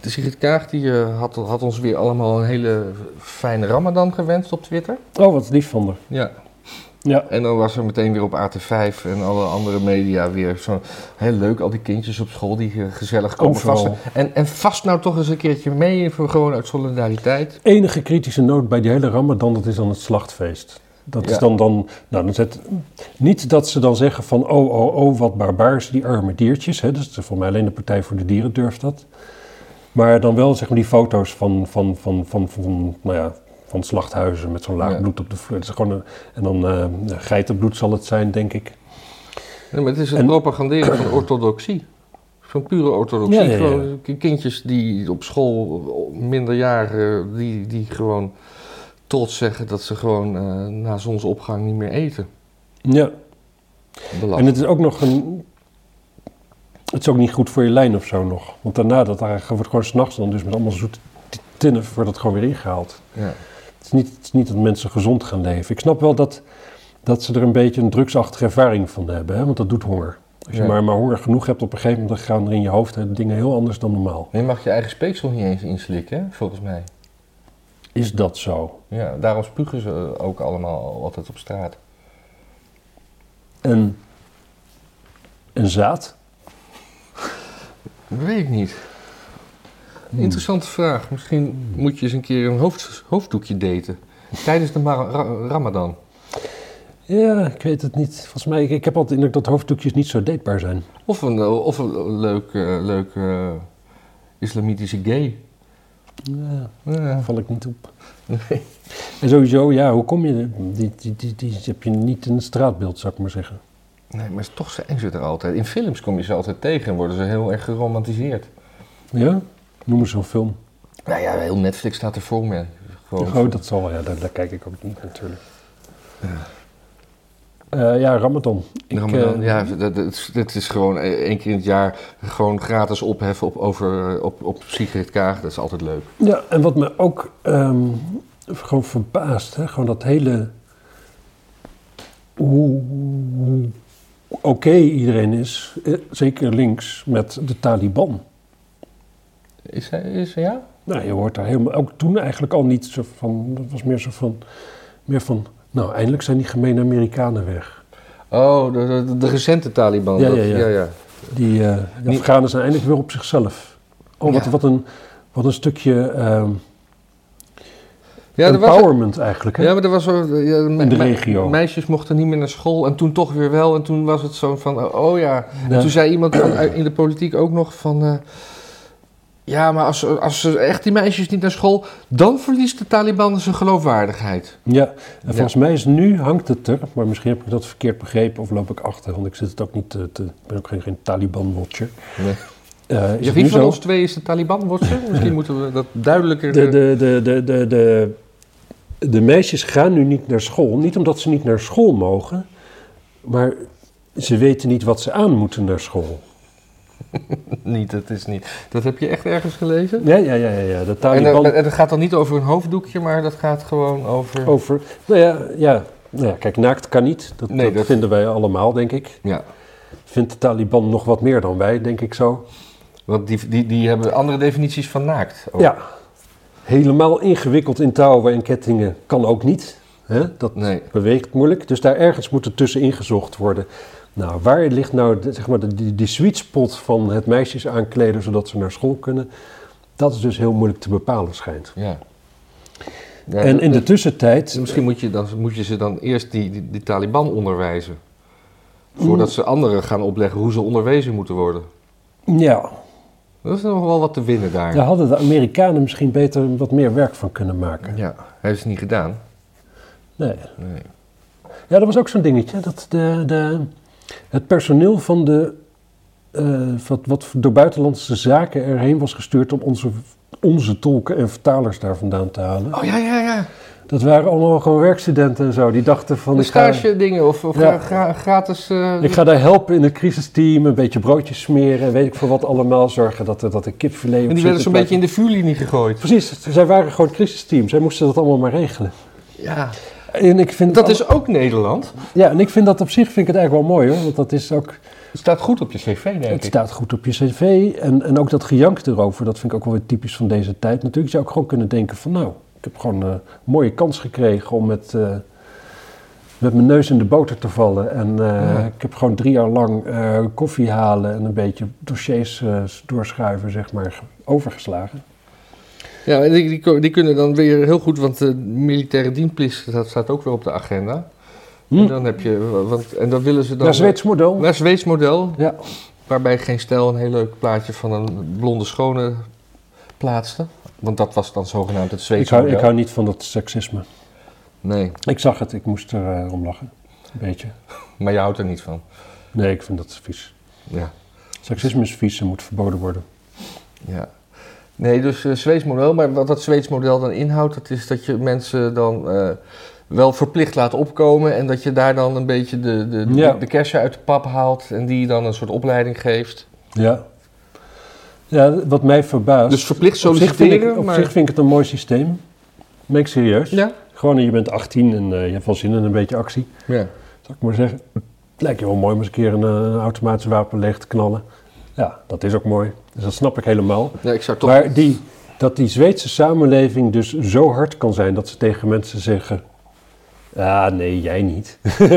De Sigrid Kaag die, eh, had, had ons weer allemaal een hele fijne ramadan gewenst op Twitter. Oh, wat lief van haar. Ja. Ja. En dan was er meteen weer op AT5 en alle andere media weer zo heel leuk. Al die kindjes op school die eh, gezellig komen Overal. vast. En, en vast nou toch eens een keertje mee voor gewoon uit solidariteit. enige kritische noot bij die hele Ramadan, dat is dan het slachtfeest. Dat Ja. is dan, dan, nou, dan zet, niet dat ze dan zeggen van, oh, oh, oh, wat barbaars, die arme diertjes. Hè, dus voor mij alleen de Partij voor de Dieren durft dat. Maar dan wel, zeg maar, die foto's van, van, van, van, van, nou ja, van slachthuizen met zo'n laag Ja. bloed op de vloer. Dat is gewoon een, en dan eh, geitenbloed zal het zijn, denk ik. Ja, maar het is het En- propaganderen van orthodoxie. Van pure orthodoxie. Ja, kindjes die op school minderjarigen, die, die gewoon trots zeggen dat ze gewoon eh, na zonsopgang niet meer eten. Ja, Belachelijk. en het is ook nog een... Het is ook niet goed voor je lijn of zo nog. Want daarna, dat daar wordt gewoon s'nachts dan dus met allemaal zoete tinnen, wordt het gewoon weer ingehaald. Ja. Het is, niet, het is niet dat mensen gezond gaan leven. Ik snap wel dat, dat ze er een beetje een drugsachtige ervaring van hebben, hè? want dat doet honger. Als je Ja. maar, maar honger genoeg hebt, op een gegeven moment dan gaan er in je hoofd hè, dingen heel anders dan normaal. Je mag je eigen speeksel niet eens inslikken, hè, volgens mij. Is dat zo. Ja, daarom spugen ze ook allemaal altijd op straat. En een zaad? Weet ik niet. Interessante vraag. Misschien moet je eens een keer een hoofd, hoofddoekje daten. Tijdens de Ramadan. Ja, ik weet het niet. Volgens mij, ik, ik heb altijd de indruk dat hoofddoekjes niet zo datebaar zijn. Of een, eh, of een leuk, eh, leuk eh, islamitische gay. Ja, Ja. val ik niet op. Nee. En sowieso, ja, hoe kom je er? Die, die, die, die heb je niet in het straatbeeld, zou ik maar zeggen. nee, maar toch zijn ze er altijd. In films kom je ze altijd tegen en worden ze heel erg geromantiseerd. Ja? Noem eens zo'n film. Nou ja, heel Netflix staat er vol mee. Gewoon Oh, dat zal wel, ja, daar, daar kijk ik ook niet natuurlijk. Eh, ja, Ramadan. Ik, Ramadan, eh, ja, dat, dat, dat is gewoon e- één keer in het jaar gewoon gratis opheffen op, over, op, op Sigrid Kaag. Dat is altijd leuk. Ja, en wat me ook ehm, gewoon verbaast, hè, gewoon dat hele. Hoe, oké iedereen is, eh, zeker links, met de Taliban. Is hij, is hij ja? Nou, je hoort daar helemaal, ook toen eigenlijk al niet zo van, dat was meer zo van, meer van, nou, eindelijk zijn die gemene Amerikanen weg. Oh, de, de, de recente Taliban. Ja, dat- ja, ja. ja, ja. Die, eh, Afghanen zijn eindelijk weer op zichzelf. Oh, wat, een, wat een stukje ehm, er was, empowerment eigenlijk, hè? ja, maar er was zo, In de me- regio. Meisjes mochten niet meer naar school en toen toch weer wel. En toen was het zo van, oh ja. En toen zei iemand van, in de politiek ook nog van... eh, ja, maar als, als ze echt die meisjes niet naar school... dan verliest de Taliban zijn geloofwaardigheid. Ja, en Ja. volgens mij is nu hangt het er, maar misschien heb ik dat verkeerd begrepen of loop ik achter, want ik zit het ook niet te, ben ook geen, geen Taliban-watcher. Nee. Eh, is Ja, wie van zo? ons twee is de Taliban-watcher? Misschien moeten we dat duidelijker... De, de, de, de, de, de, de meisjes gaan nu niet naar school, niet omdat ze niet naar school mogen, maar ze weten niet wat ze aan moeten naar school. Niet, dat is niet. Dat heb je echt ergens gelezen? Ja, ja, ja, ja, ja. de En, Taliban en dat gaat dan niet over een hoofddoekje, maar dat gaat gewoon over... over, nou ja, ja, nou ja, kijk, naakt kan niet, dat, Nee, dat dat- vinden wij allemaal, denk ik. Ja, Vindt de Taliban nog wat meer dan wij, denk ik zo. want die, die, die hebben andere definities van naakt. ook. Ja, helemaal ingewikkeld in touwen en kettingen kan ook niet. Hè? Dat Nee. beweegt moeilijk. Dus daar ergens moet er tussenin gezocht worden. Nou, waar ligt nou de, zeg maar, de, die, die sweet spot van het meisjes aankleden zodat ze naar school kunnen? Dat is dus heel moeilijk te bepalen, schijnt. Ja. Ja, en in de tussentijd. Misschien moet je, dan, moet je ze dan eerst die, die, die Taliban onderwijzen. Voordat ze anderen gaan opleggen hoe ze onderwezen moeten worden. Ja, Dat is nog wel wat te winnen daar. daar hadden de Amerikanen misschien beter wat meer werk van kunnen maken. Ja, hij heeft het niet gedaan. Nee. Nee. Ja, dat was ook zo'n dingetje. Dat de, de, het personeel van de. eh, wat, wat door buitenlandse zaken erheen was gestuurd om onze, onze tolken en vertalers daar vandaan te halen. Oh ja, ja, ja. Dat waren allemaal gewoon werkstudenten en zo. Die dachten van. De stage dingen of, of Ja. gra- gra- gratis... eh, ik ga daar helpen in het crisisteam. Een beetje broodjes smeren. En weet ik voor wat allemaal. Zorgen dat, er- dat de kipfilet. en die werden zo'n beetje in de vuurlinie gegooid. Precies, zij waren gewoon het crisisteam. Zij moesten dat allemaal maar regelen. Ja, En ik vind dat al- is ook Nederland. Ja, en ik vind dat op zich vind ik het eigenlijk wel mooi hoor. Want dat is ook. Het staat goed op je cv, denk Het ik. staat goed op je cv en, en ook dat gejank erover, dat vind ik ook wel weer typisch van deze tijd. Natuurlijk je zou ook gewoon kunnen denken van nou, ik heb gewoon een mooie kans gekregen om met, eh, met mijn neus in de boter te vallen. En eh, Ja. ik heb gewoon drie jaar lang eh, koffie halen en een beetje dossiers eh, doorschuiven, zeg maar, overgeslagen. Ja, en die, die, die kunnen dan weer heel goed, want de militaire dienstplicht dat staat ook weer op de agenda. En dan heb je, want, en dan willen ze dan... Ja, Zweeds model. Naar Zweeds model, Ja. waarbij geen stijl een heel leuk plaatje van een blonde schone plaatste. Want dat was dan zogenaamd het Ik Zweedse hou, model. ik hou niet van dat seksisme. Nee, Ik zag het, ik moest er eh, om lachen. Een beetje. maar je houdt er niet van. Nee, ik vind dat vies. Ja, Seksisme is vies en moet verboden worden. ja. Nee, dus eh Zweeds model. Maar wat dat Zweeds model dan inhoudt, dat is dat je mensen dan eh, wel verplicht laat opkomen. En dat je daar dan een beetje de, de, Ja. de, de kersen uit de pap haalt. En die dan een soort opleiding geeft. Ja. Ja, wat mij verbaast. Dus verplicht op zich, vind solliciteren, ik, op maar... zich vind ik het een mooi systeem. Ben ik serieus. Ja? Gewoon, je bent 18 en eh, je hebt wel zin in een beetje actie. Ja. Zal ik maar zeggen. Het lijkt je wel mooi om eens een keer een, een automatisch wapen leeg te knallen. Ja, dat is ook mooi. Dus dat snap ik helemaal. Ja, ik zou toch... Maar die, dat die Zweedse samenleving dus zo hard kan zijn dat ze tegen mensen zeggen... Ah, nee, jij niet.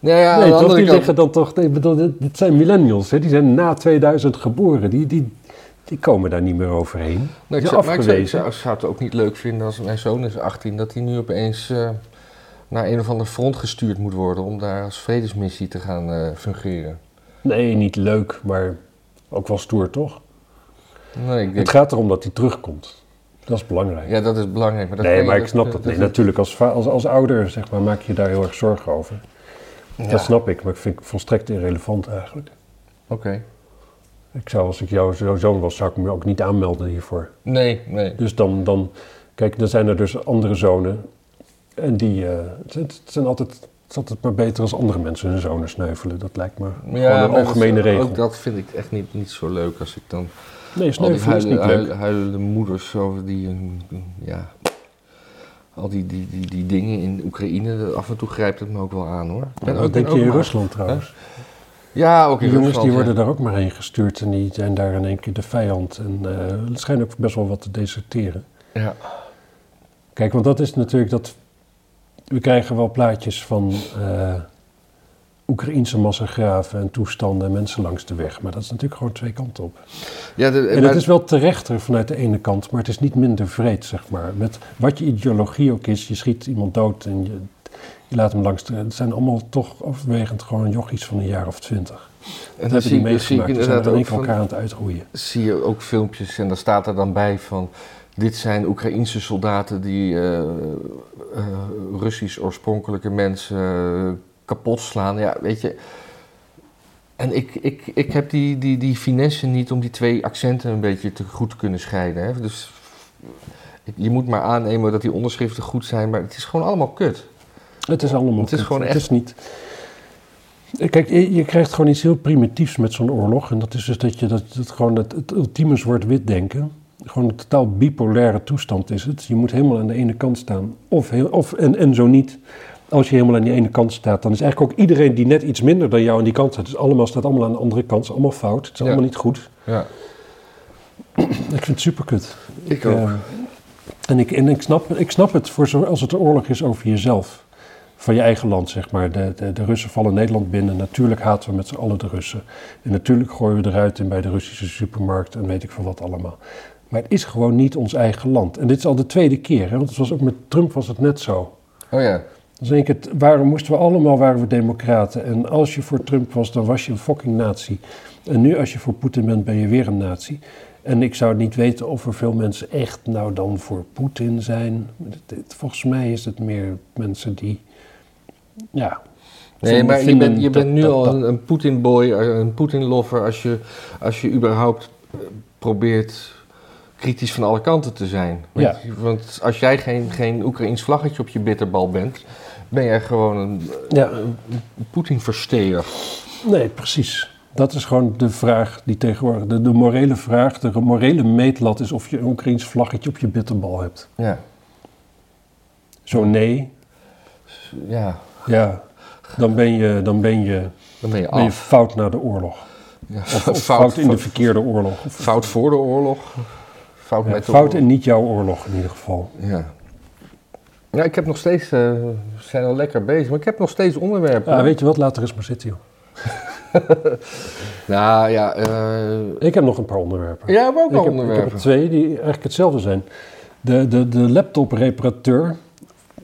Nou ja, aan nee, toch? Die kant- zeggen dan toch... Ik bedoel, dit, dit zijn millennials, hè? die zijn na 2000 geboren. Die, die, die komen daar niet meer overheen. Nee, ik Ja, zou, maar ik zou, ik afgewezen. zou- ik zou het ook niet leuk vinden als mijn zoon is 18, dat hij nu opeens eh, naar een of ander front gestuurd moet worden om daar als vredesmissie te gaan eh, fungeren. Nee, niet leuk, maar ook wel stoer, toch? Nee, ik denk, Het gaat erom dat hij terugkomt. Dat is belangrijk. ja, dat is belangrijk. Maar dat nee, maar ik snap dat. Nee, natuurlijk, als, als, als ouder zeg maar, maak je daar heel erg zorgen over. Ja, Dat snap ik, maar ik vind het volstrekt irrelevant eigenlijk. Oké. Ik zou, als ik jouw zo- zoon was, zou ik me ook niet aanmelden hiervoor. Nee, nee. Dus dan, dan kijk, dan zijn er dus andere zonen. En die, eh, het, het zijn altijd, het is altijd maar beter als andere mensen hun zonen sneuvelen. Dat lijkt me gewoon een maar algemene dat, regel. Ook dat vind ik echt niet, niet zo leuk als ik dan nee, sneuvelen is niet leuk. huilen- huilende moeders zo die ja, al die, die, die, die dingen in Oekraïne, dat- af en toe grijpt het me ook wel aan hoor. Ben ook- denk je in maar- Rusland trouwens? Ja, ook in Die jongens die ja. worden daar ook maar heen gestuurd en die zijn daar in één keer de vijand. En eh het schijnt ook best wel wat te deserteren. Ja. Kijk, want dat is natuurlijk dat. We krijgen wel plaatjes van eh Oekraïense massagraven en toestanden en mensen langs de weg. Maar dat is natuurlijk gewoon twee kanten op. Ja, de, En maar- het is wel terechter vanuit de ene kant, maar het is niet minder vreed, zeg maar. Met wat je ideologie ook is, je schiet iemand dood en je, je laat hem langs de... Het zijn allemaal toch overwegend gewoon jochies van een jaar of twintig. en Dat hebben die meegemaakt. Die zijn inderdaad er in van, elkaar aan het uitroeien. zie je ook filmpjes en daar staat er dan bij van... Dit zijn Oekraïense soldaten die eh, eh, Russisch oorspronkelijke mensen eh, kapot slaan. Ja, weet je... En ik, ik, ik heb die, die, die finesse niet om die twee accenten een beetje te goed te kunnen scheiden. Hè? Dus je moet maar aannemen dat die onderschriften goed zijn, maar het is gewoon allemaal kut. Het is allemaal Het is kut. gewoon Het echt- is niet... Kijk, je, je krijgt gewoon iets heel primitiefs met zo'n oorlog. En dat is dus dat je dat, dat gewoon het, het ultieme zwart-wit denken. Gewoon een totaal bipolaire toestand is het. Je moet helemaal aan de ene kant staan. Of, heel, of en, en zo niet. Als je helemaal aan die ene kant staat, dan is eigenlijk ook iedereen die net iets minder dan jou aan die kant staat. Dus allemaal staat allemaal aan de andere kant. Het is allemaal fout. Het is Ja. allemaal niet goed. Ja, Ik vind het super kut. ik ook. En ik, en ik, snap, ik snap het voor zo, als het een oorlog is over jezelf. Van je eigen land, zeg maar. De, de, de Russen vallen Nederland binnen. Natuurlijk haten we met z'n allen de Russen. En natuurlijk gooien we eruit in bij de Russische supermarkt en weet ik veel wat allemaal. Maar het is gewoon niet ons eigen land. En dit is al de tweede keer. Hè? Want het was ook met Trump was het net zo. Oh ja, Dus denk ik, het, waarom moesten we allemaal, waren we democraten. En als je voor Trump was, dan was je een fucking nazi. En nu als je voor Poetin bent, ben je weer een nazi. En ik zou niet weten of er veel mensen echt nou dan voor Poetin zijn. Volgens mij is het meer mensen die, ja... Nee, maar je bent, je bent nu dat- al een, een Poetin-boy, een Poetin-lover als je, als je überhaupt eh, probeert kritisch van alle kanten te zijn. Weet Ja. je, Want als jij geen, geen Oekraïns vlaggetje op je bitterbal bent, ben jij gewoon een, Ja, een Poetin-versteer. nee, precies. Dat is gewoon de vraag die tegenwoordig... De, de morele vraag, de morele meetlat is of je een Oekraïns vlaggetje op je bitterbal hebt. Ja, Zo nee, ja, ja, dan ben je, dan ben je, dan ben je ben je af. fout naar de oorlog. Ja, Of, of fout, in de verkeerde oorlog. Of, fout voor de oorlog, fout ja, met en niet jouw oorlog in ieder geval. Ja. Ja, ik heb nog steeds, eh, we zijn al lekker bezig, maar ik heb nog steeds onderwerpen. Ja, weet je wat, laat er eens maar zitten joh. Nou ja, eh Ik heb nog een paar onderwerpen. jij hebt ook ik, al heb, ik heb onderwerpen. twee die eigenlijk hetzelfde zijn. De, de, de laptop-reparateur,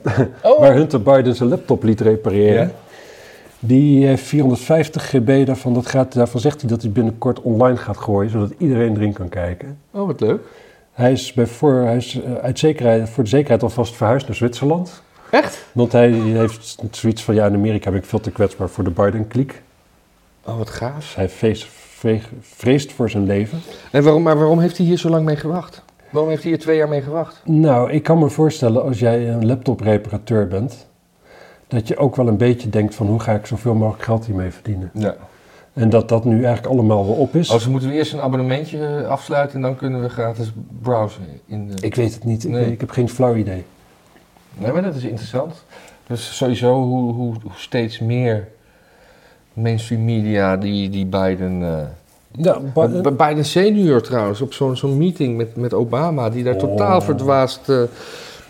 Oh. waar Hunter Biden zijn laptop liet repareren, Ja. die heeft 450 GB daarvan. Dat gaat, daarvan zegt hij dat hij binnenkort online gaat gooien, zodat iedereen erin kan kijken. Oh, wat leuk. Hij is, bij voor, hij is eh, uit zekerheid, voor de zekerheid alvast verhuisd naar Zwitserland. Echt? Want hij heeft zoiets van, ja, in Amerika ben ik veel te kwetsbaar voor de Biden-kliek. Oh, wat gaaf. Hij vreest, vreest, vreest voor zijn leven. En waarom, maar waarom heeft hij hier zo lang mee gewacht? Waarom heeft hij hier twee jaar mee gewacht? Nou, ik kan me voorstellen als jij een laptopreparateur bent, dat je ook wel een beetje denkt van hoe ga ik zoveel mogelijk geld hiermee verdienen. Ja. En dat dat nu eigenlijk allemaal wel op is. Als we moeten we eerst een abonnementje eh, afsluiten en dan kunnen we gratis browsen in de... Ik weet het niet, ik, Nee. ik heb geen flauw idee. Nee, maar dat is interessant. Dus sowieso hoe, hoe, hoe steeds meer mainstream media die, die Biden eh, Ja, Bi- B- Biden senior trouwens, op zo'n zo'n meeting met, met Obama, die daar Oh. totaal verdwaasd... eh,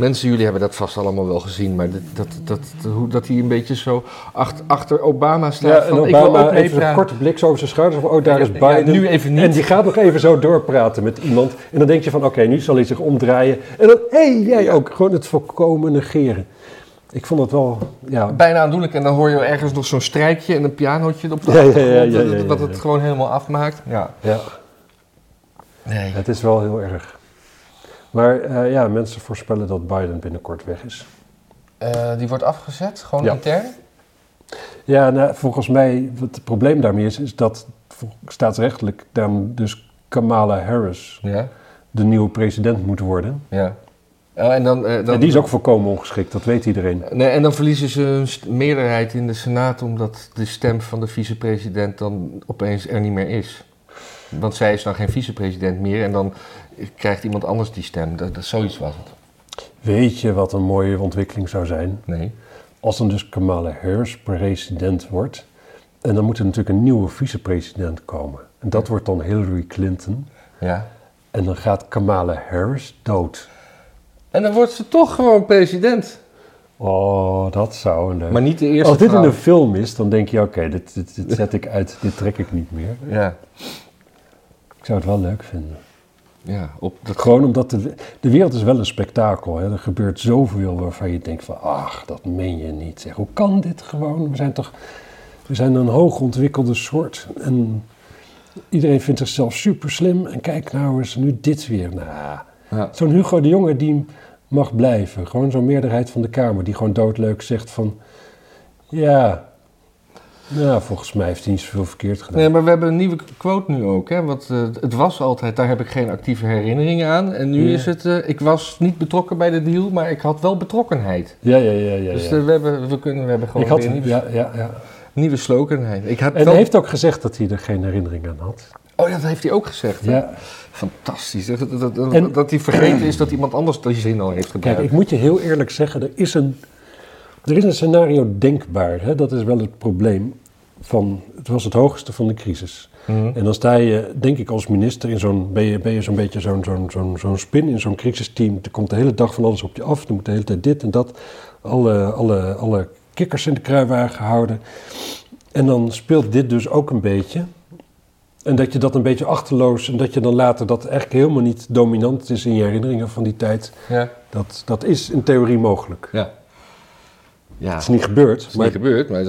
mensen, jullie hebben dat vast allemaal wel gezien, maar dit- dat, dat, dat, hoe- dat hij een beetje zo achter, achter Obama staat ja, en van, ik wil ook Obama even een korte blik zo over zijn schouders. Van, oh, daar is Ja, Biden. nu even niet. En die gaat nog even zo doorpraten met iemand. En dan denk je van, oké, nu zal hij zich omdraaien. En dan, hé, hey, jij ook. Gewoon het volkomen negeren. Ik vond het wel, ja... Bijna aandoenlijk en dan hoor je ergens nog zo'n strijkje en een pianootje op de achtergrond, dat- het gewoon helemaal afmaakt. Ja. ja. Nee. Het is wel heel erg. Maar eh, ja, mensen voorspellen dat Biden binnenkort weg is. Eh, die wordt afgezet, gewoon Ja. intern? Ja, nou, volgens mij, wat het probleem daarmee is, is dat staatsrechtelijk dan dus Kamala Harris Ja. de nieuwe president moet worden. ja. Oh, en, dan, eh, dan, En die is ook volkomen ongeschikt, dat weet iedereen. Nee, en dan verliezen ze een meerderheid in de Senaat omdat de stem van de vicepresident dan opeens er niet meer is. Want zij is dan geen vicepresident meer en dan krijgt iemand anders die stem. Dat, dat, zoiets was het. Weet je wat een mooie ontwikkeling zou zijn? Nee. Als dan dus Kamala Harris president wordt. En dan moet er natuurlijk een nieuwe vicepresident komen. En dat wordt dan Hillary Clinton. Ja. En dan gaat Kamala Harris dood. En dan wordt ze toch gewoon president. Oh, dat zou een leuk... Maar niet de eerste Als dit in een film is, dan denk je, oké, dit, dit, dit zet ik uit, dit trek ik niet meer. Ja. Ik zou het wel leuk vinden. Ja, op dat... Gewoon omdat de, de wereld is wel een spektakel. Hè? Er gebeurt zoveel waarvan je denkt van, ach, dat meen je niet. Zeg, hoe kan dit gewoon? We zijn toch, we zijn een hoogontwikkelde soort. En iedereen vindt zichzelf super slim. En kijk nou eens, nu dit weer. Nou, Ja. zo'n Hugo de Jonge die mag blijven. Gewoon zo'n meerderheid van de Kamer die gewoon doodleuk zegt van, ja, nou, volgens mij heeft hij niet zoveel verkeerd gedaan. Nee, maar we hebben een nieuwe quote nu ook. Hè? Want eh, het was altijd, daar heb ik geen actieve herinneringen aan. En nu Ja. is het, eh, ik was niet betrokken bij de deal, maar ik had wel betrokkenheid. Ja, ja, ja, ja. dus ja. eh, we, hebben, we, kunnen, we hebben gewoon Ik had, nieuwe, ja, ja, ja. nieuwe slogan. Ik had En hij heeft ook gezegd dat hij er geen herinnering aan had. Oh ja, dat heeft hij ook gezegd. hè? Ja. Fantastisch. Dat, dat, dat, dat- En- dat hij vergeten is dat iemand anders die zin al heeft Kijk, gebruikt. ik moet je heel eerlijk zeggen, er is een, er is een scenario denkbaar. Hè? Dat is wel het probleem. Van, het was het hoogste van de crisis. Mhm. En dan sta je, denk ik, als minister in zo'n, ben je, ben je zo'n beetje zo'n, zo'n, zo'n, zo'n spin in zo'n crisisteam. Er komt de hele dag van alles op je af. Er moet de hele tijd dit en dat. Alle, alle, alle kikkers in de kruiwagen houden. En dan speelt dit dus ook een beetje. En dat je dat een beetje achterloos en dat je dan later dat eigenlijk helemaal niet dominant is in je herinneringen van die tijd. Ja. Dat, dat is in theorie mogelijk. Ja. Ja, Het is niet gebeurd, het is maar niet gebeurd, maar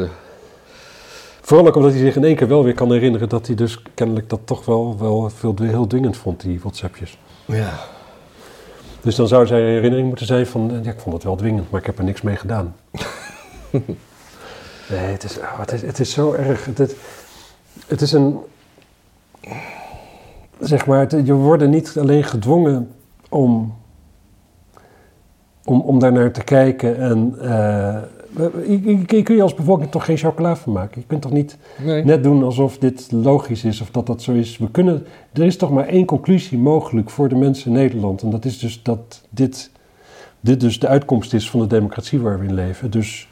vooral ook omdat hij zich in één keer wel weer kan herinneren dat hij dus kennelijk dat toch wel, wel veel, heel dwingend vond, die WhatsAppjes. ja. Dus dan zou zijn herinnering moeten zijn van, eh, ja, ik vond het wel dwingend, maar ik heb er niks mee gedaan. nee, het is, oh, het is, het is zo erg. Het, het, het is een, zeg maar, het- je wordt niet alleen gedwongen om, om, om daar naar te kijken en... eh, je, je- je kun je als bevolking toch geen chocola van maken? Je kunt toch niet Nee. net doen alsof dit logisch is of dat dat zo is. We kunnen, er is toch maar één conclusie mogelijk voor de mensen in Nederland. En dat is dus dat dit, dit dus de uitkomst is van de democratie waar we in leven. Dus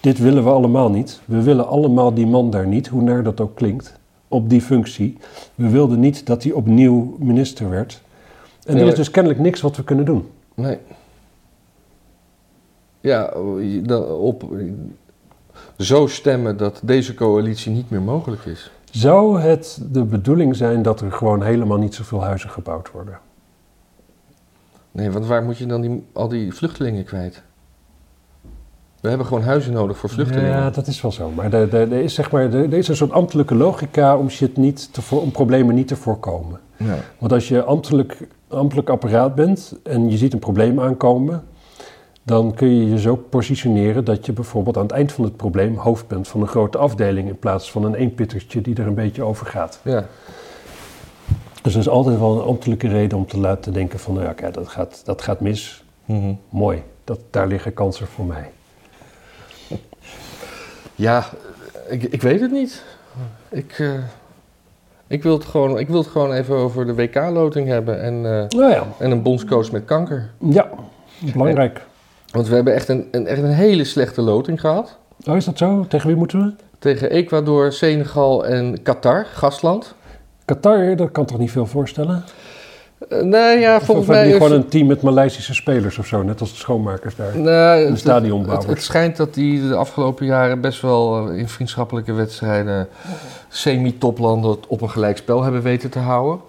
dit willen we allemaal niet. We willen allemaal die man daar niet, hoe naar dat ook klinkt, op die functie. We wilden niet dat hij opnieuw minister werd. En er is dus kennelijk niks wat we kunnen doen. Nee. Ja, op zo stemmen dat deze coalitie niet meer mogelijk is. Zou het de bedoeling zijn dat er gewoon helemaal niet zoveel huizen gebouwd worden? Nee, want waar moet je dan die, al die vluchtelingen kwijt? We hebben gewoon huizen nodig voor vluchtelingen. Ja, dat is wel zo. Maar er, er, er is, zeg maar, er, er is een soort ambtelijke logica om, shit niet te voor, om problemen niet te voorkomen. Ja. Want als je ambtelijk, ambtelijk apparaat bent en je ziet een probleem aankomen, dan kun je je zo positioneren dat je bijvoorbeeld aan het eind van het probleem hoofd bent van een grote afdeling in plaats van een eenpittertje die er een beetje over gaat. Ja. Dus er is altijd wel een ambtelijke reden om te laten denken van, nou ja, kijk, dat gaat, dat gaat mis. Mhm. Mooi, dat, daar liggen kansen voor mij. Ja, ik, ik weet het niet. Ik, eh, ik, wil het gewoon, ik wil het gewoon even over de WK-loting hebben en, eh, Nou ja, en een bondscoach met kanker. ja, belangrijk. Want we hebben echt een, een, echt een hele slechte loting gehad. Oh, is dat zo? Tegen wie moeten we? Tegen Ecuador, Senegal en Qatar, gastland. Qatar, dat kan toch niet veel voorstellen? Uh, nee, ja, Of- volgens of hebben mij... die is gewoon een team met Maleisische spelers of zo, net als de schoonmakers daar. Nee, Een stadionbouwer. Het, het schijnt dat die de afgelopen jaren best wel eh, in vriendschappelijke wedstrijden semi-toplanden op een gelijk spel hebben weten te houden.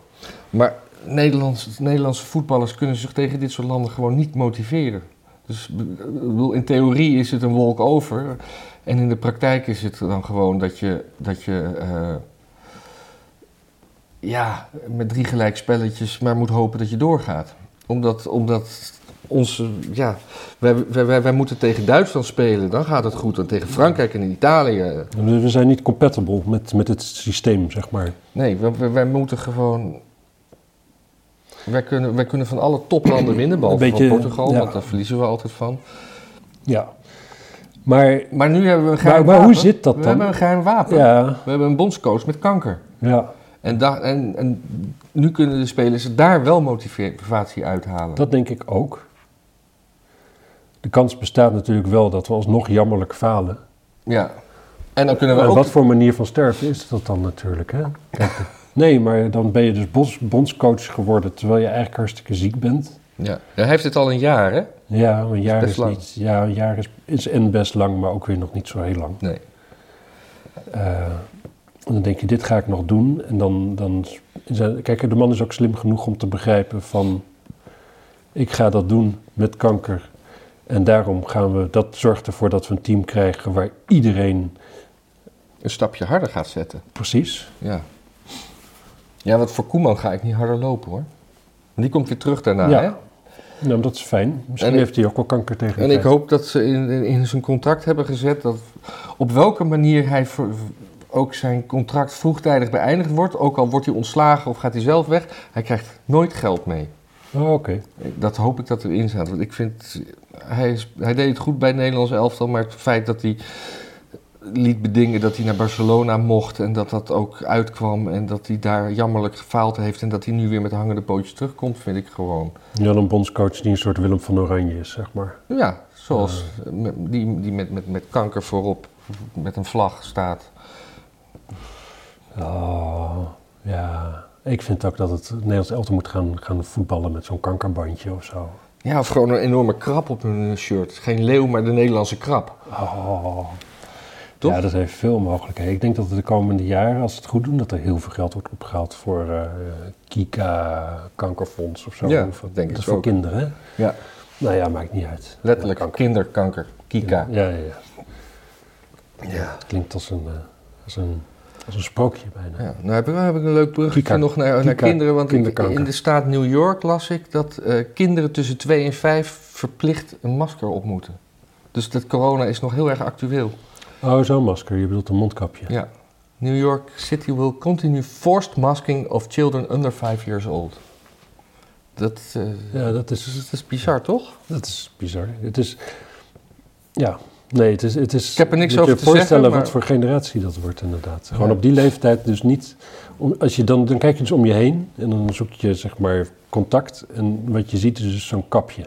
Maar Nederlands, Nederlandse voetballers kunnen zich tegen dit soort landen gewoon niet motiveren. Dus bedoel, in theorie is het een wolk over. En in de praktijk is het dan gewoon dat je, dat je eh, ja, met drie gelijk spelletjes maar moet hopen dat je doorgaat. Omdat, omdat onze, ja, wij, wij, wij, moeten tegen Duitsland spelen, dan gaat het goed. En tegen Frankrijk en Italië, We we zijn niet compatible met, met het systeem, zeg maar. nee, wij moeten gewoon... Wij kunnen, wij kunnen van alle toplanden winnen, behalve beetje, van Portugal, ja. want daar verliezen we altijd van. Ja. Maar, Maar nu hebben we een geheim maar hoe wapen. zit dat We dan? hebben een geheim wapen. ja, We hebben een bondscoach met kanker. ja, En, da- en, en nu kunnen de spelers daar wel motivatie uithalen. dat denk ik ook. De kans bestaat natuurlijk wel dat we alsnog jammerlijk falen. Ja. En dan kunnen we En ook... wat voor manier van sterven is dat dan natuurlijk, hè? Kijk, nee, maar dan ben je dus bons- bondscoach geworden terwijl je eigenlijk hartstikke ziek bent. Ja. Hij heeft het al een jaar, hè? Ja, een jaar best is, lang. niet. Ja, een jaar is, is en best lang, maar ook weer nog niet zo heel lang. Nee. Eh, en dan denk je, dit ga ik nog doen. En dan, dan is kijk, de man is ook slim genoeg om te begrijpen van, ik ga dat doen met kanker. En daarom gaan we, dat zorgt ervoor dat we een team krijgen waar iedereen Een stapje harder gaat zetten. precies. Ja. Ja, want voor Koeman ga ik niet harder lopen, hoor. Die komt weer terug daarna, Ja. hè? Nou, dat is fijn. Misschien En heeft hij ook wel kanker tegen En ik hoop dat ze in, in, in zijn contract hebben gezet dat op welke manier hij voor, ook zijn contract vroegtijdig beëindigd wordt, ook al wordt hij ontslagen of gaat hij zelf weg, hij krijgt nooit geld mee. Oh, oké. Dat hoop ik dat erin staat. Want ik vind, hij, is, hij deed het goed bij het Nederlands elftal, maar het feit dat hij liet bedingen dat hij naar Barcelona mocht en dat dat ook uitkwam en dat hij daar jammerlijk gefaald heeft en dat hij nu weer met hangende pootjes terugkomt, vind ik gewoon. Jan een bondscoach die een soort Willem van Oranje is, zeg maar. Ja, zoals die, die met, met, met kanker voorop met een vlag staat. Oh, ja. Ik vind ook dat het Nederlands elftal moet gaan, gaan voetballen met zo'n kankerbandje of zo. Ja, of gewoon een enorme krab op hun shirt. Geen leeuw, maar de Nederlandse krab. Oh. Toch? Ja, dat heeft veel mogelijkheden. Ik denk dat de komende jaren, als ze het goed doen, dat er heel veel geld wordt opgehaald voor eh, Kika, kankerfonds of zo. Ja, Of- dat denk ik dat is voor ook. kinderen? Ja, Nou ja, maakt niet uit. letterlijk Ja, kanker. kinderkanker. Kika. Ja, ja, ja. ja. Het klinkt als een, eh, als een, als een sprookje bijna. Ja, nou heb ik, heb ik een leuk bruggetje Kika. nog naar, naar kinderen. Want ik- in de staat New York las ik dat eh, kinderen tussen 2 en 5 verplicht een masker op moeten. Dus dat corona is nog heel erg actueel. Oh, zo'n masker. Je bedoelt een mondkapje. Ja. New York City will continue forced masking of children under 5 years old. Dat, eh, Ja, dat is, dat is bizar, toch? dat is bizar. Het is... Ja, nee, het is... Het is Ik heb er niks over je te voorstellen zeggen, maar- wat voor generatie dat wordt inderdaad. Gewoon Ja. op die leeftijd dus niet... Om, als je dan, dan kijk je dus om je heen en dan zoek je zeg maar contact. En wat je ziet is dus zo'n kapje.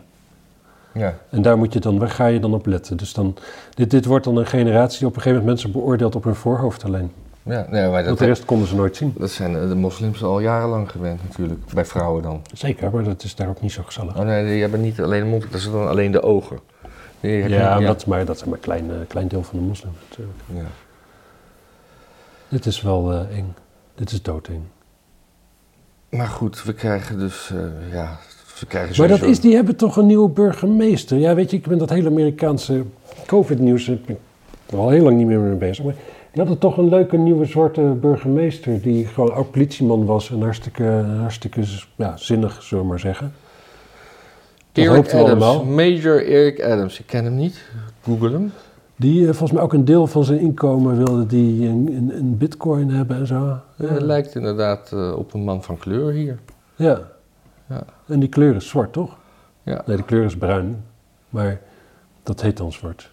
Ja. En daar moet je dan, waar ga je dan op letten? Dus dan, dit, dit wordt dan een generatie die op een gegeven moment mensen beoordeelt op hun voorhoofd alleen. ja nee, maar Want dat, de rest konden ze nooit zien. dat zijn de moslims al jarenlang gewend natuurlijk. Bij vrouwen dan. Zeker, maar dat is daar ook niet zo gezellig. Oh nee, die hebben niet alleen de mond, dat zijn dan alleen de ogen. Heb je- Ja, Dat, is maar dat is maar een klein, eh, klein deel van de moslims natuurlijk. ja. Dit is wel eh, eng. Dit is doodeng. Maar goed, we krijgen dus, eh, ja, krijgen Maar dat is, die hebben toch een nieuwe burgemeester. Ja, weet je, ik ben dat hele Amerikaanse COVID-nieuws al heel lang niet meer mee bezig. Maar die hadden toch een leuke nieuwe zwarte burgemeester die gewoon ook politieman was en hartstikke, hartstikke ja, zinnig, zullen we maar zeggen. Dat Eric Adams, allemaal. Major Eric Adams. Ik ken hem niet. Google hem. Die eh, volgens mij ook een deel van zijn inkomen wilde die in, in, in bitcoin hebben en zo. Ja, hij lijkt inderdaad eh, op een man van kleur hier. Ja. Ja. En die kleur is zwart, toch? Ja. Nee, de kleur is bruin. Maar dat heet dan zwart.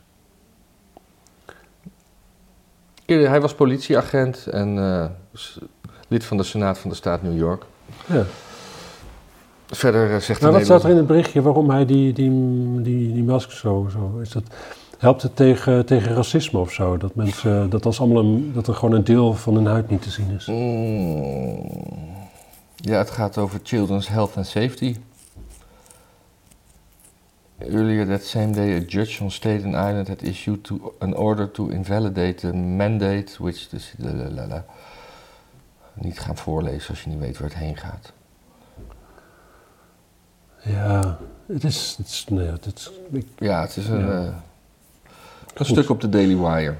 Hij was politieagent en eh, lid van de Senaat van de staat New York. Ja. Verder eh, zegt de wat staat er in het berichtje waarom hij die, die, die, die mask zo, zo is dat? Helpt het tegen, tegen racisme of zo? Dat, mensen, dat, als allemaal een, dat er gewoon een deel van hun huid niet te zien is? Mm. Ja, het gaat over children's health and safety. Earlier that same day, a judge on Staten Island had issued to, an order to invalidate the mandate, which dus, lalalala. niet gaan voorlezen als je niet weet waar het heen gaat. Ja, het is. Het is, nee, het is ik- Ja, het is een, Ja. eh, een Goed. stuk op de Daily Wire.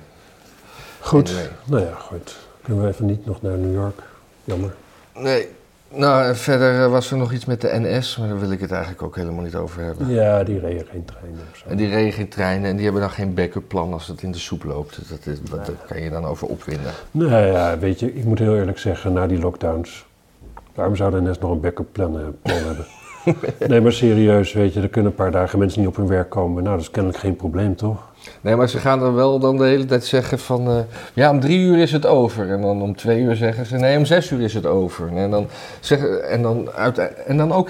goed. Anyway. Nou ja, goed. Kunnen we even niet nog naar New York? Jammer. Nee. Nou, verder eh, was er nog iets met de NS, maar daar wil ik het eigenlijk ook helemaal niet over hebben. Ja, die reden geen treinen of zo. En die regen geen treinen en die hebben dan geen backup plan als het in de soep loopt. Dat is, kan je dan over opwinden. Nou ja, weet je, ik moet heel eerlijk zeggen, na die lockdowns, waarom zou de NS nog een backup plan, eh, plan hebben? nee, maar serieus, weet je, er kunnen een paar dagen mensen niet op hun werk komen. Nou, dat is kennelijk geen probleem, toch? Nee, maar ze gaan dan wel dan de hele tijd zeggen van... eh, ja, om drie uur is het over. En dan om twee uur zeggen ze... nee, om zes uur is het over. En dan, zeggen, en dan, uit, en dan ook...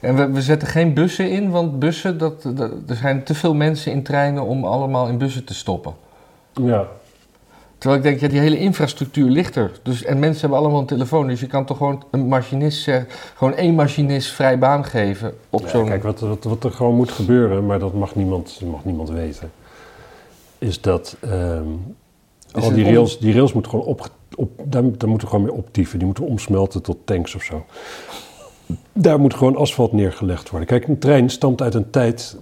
En we, we zetten geen bussen in, want bussen... Dat, dat- er zijn te veel mensen in treinen om allemaal in bussen te stoppen. Ja, Terwijl ik denk, ja, die hele infrastructuur ligt er. Dus, en mensen hebben allemaal een telefoon. Dus je kan toch gewoon een machinist zeggen... gewoon één machinist vrij baan geven op Ja, zo'n... kijk, wat, wat, wat er gewoon moet gebeuren, maar dat mag niemand, mag niemand weten, is dat ehm, Is al die rails, die rails moeten gewoon op, op daar, daar moeten we gewoon mee optieven. Die moeten omsmelten tot tanks of zo. Daar moet gewoon asfalt neergelegd worden. Kijk, een trein stamt uit een tijd,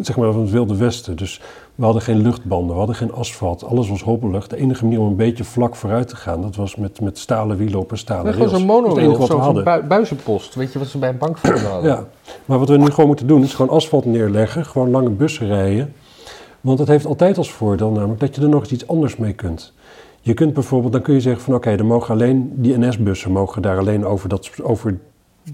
zeg maar, van het Wilde Westen. Dus we hadden geen luchtbanden, we hadden geen asfalt. Alles was hobbelig. De enige manier om een beetje vlak vooruit te gaan, dat was met, met stalen wielen op een stalen Nee, rails. gewoon zo'n Dat is het monorail, we zo'n bui- buizenpost. Weet je wat ze bij een bankforum hadden? Ja, maar wat we nu gewoon moeten doen is gewoon asfalt neerleggen, gewoon lange bussen rijden. Want het heeft altijd als voordeel namelijk dat je er nog eens iets anders mee kunt. Je kunt bijvoorbeeld, dan kun je zeggen van oké, er mogen alleen die NS-bussen mogen daar alleen over, dat, over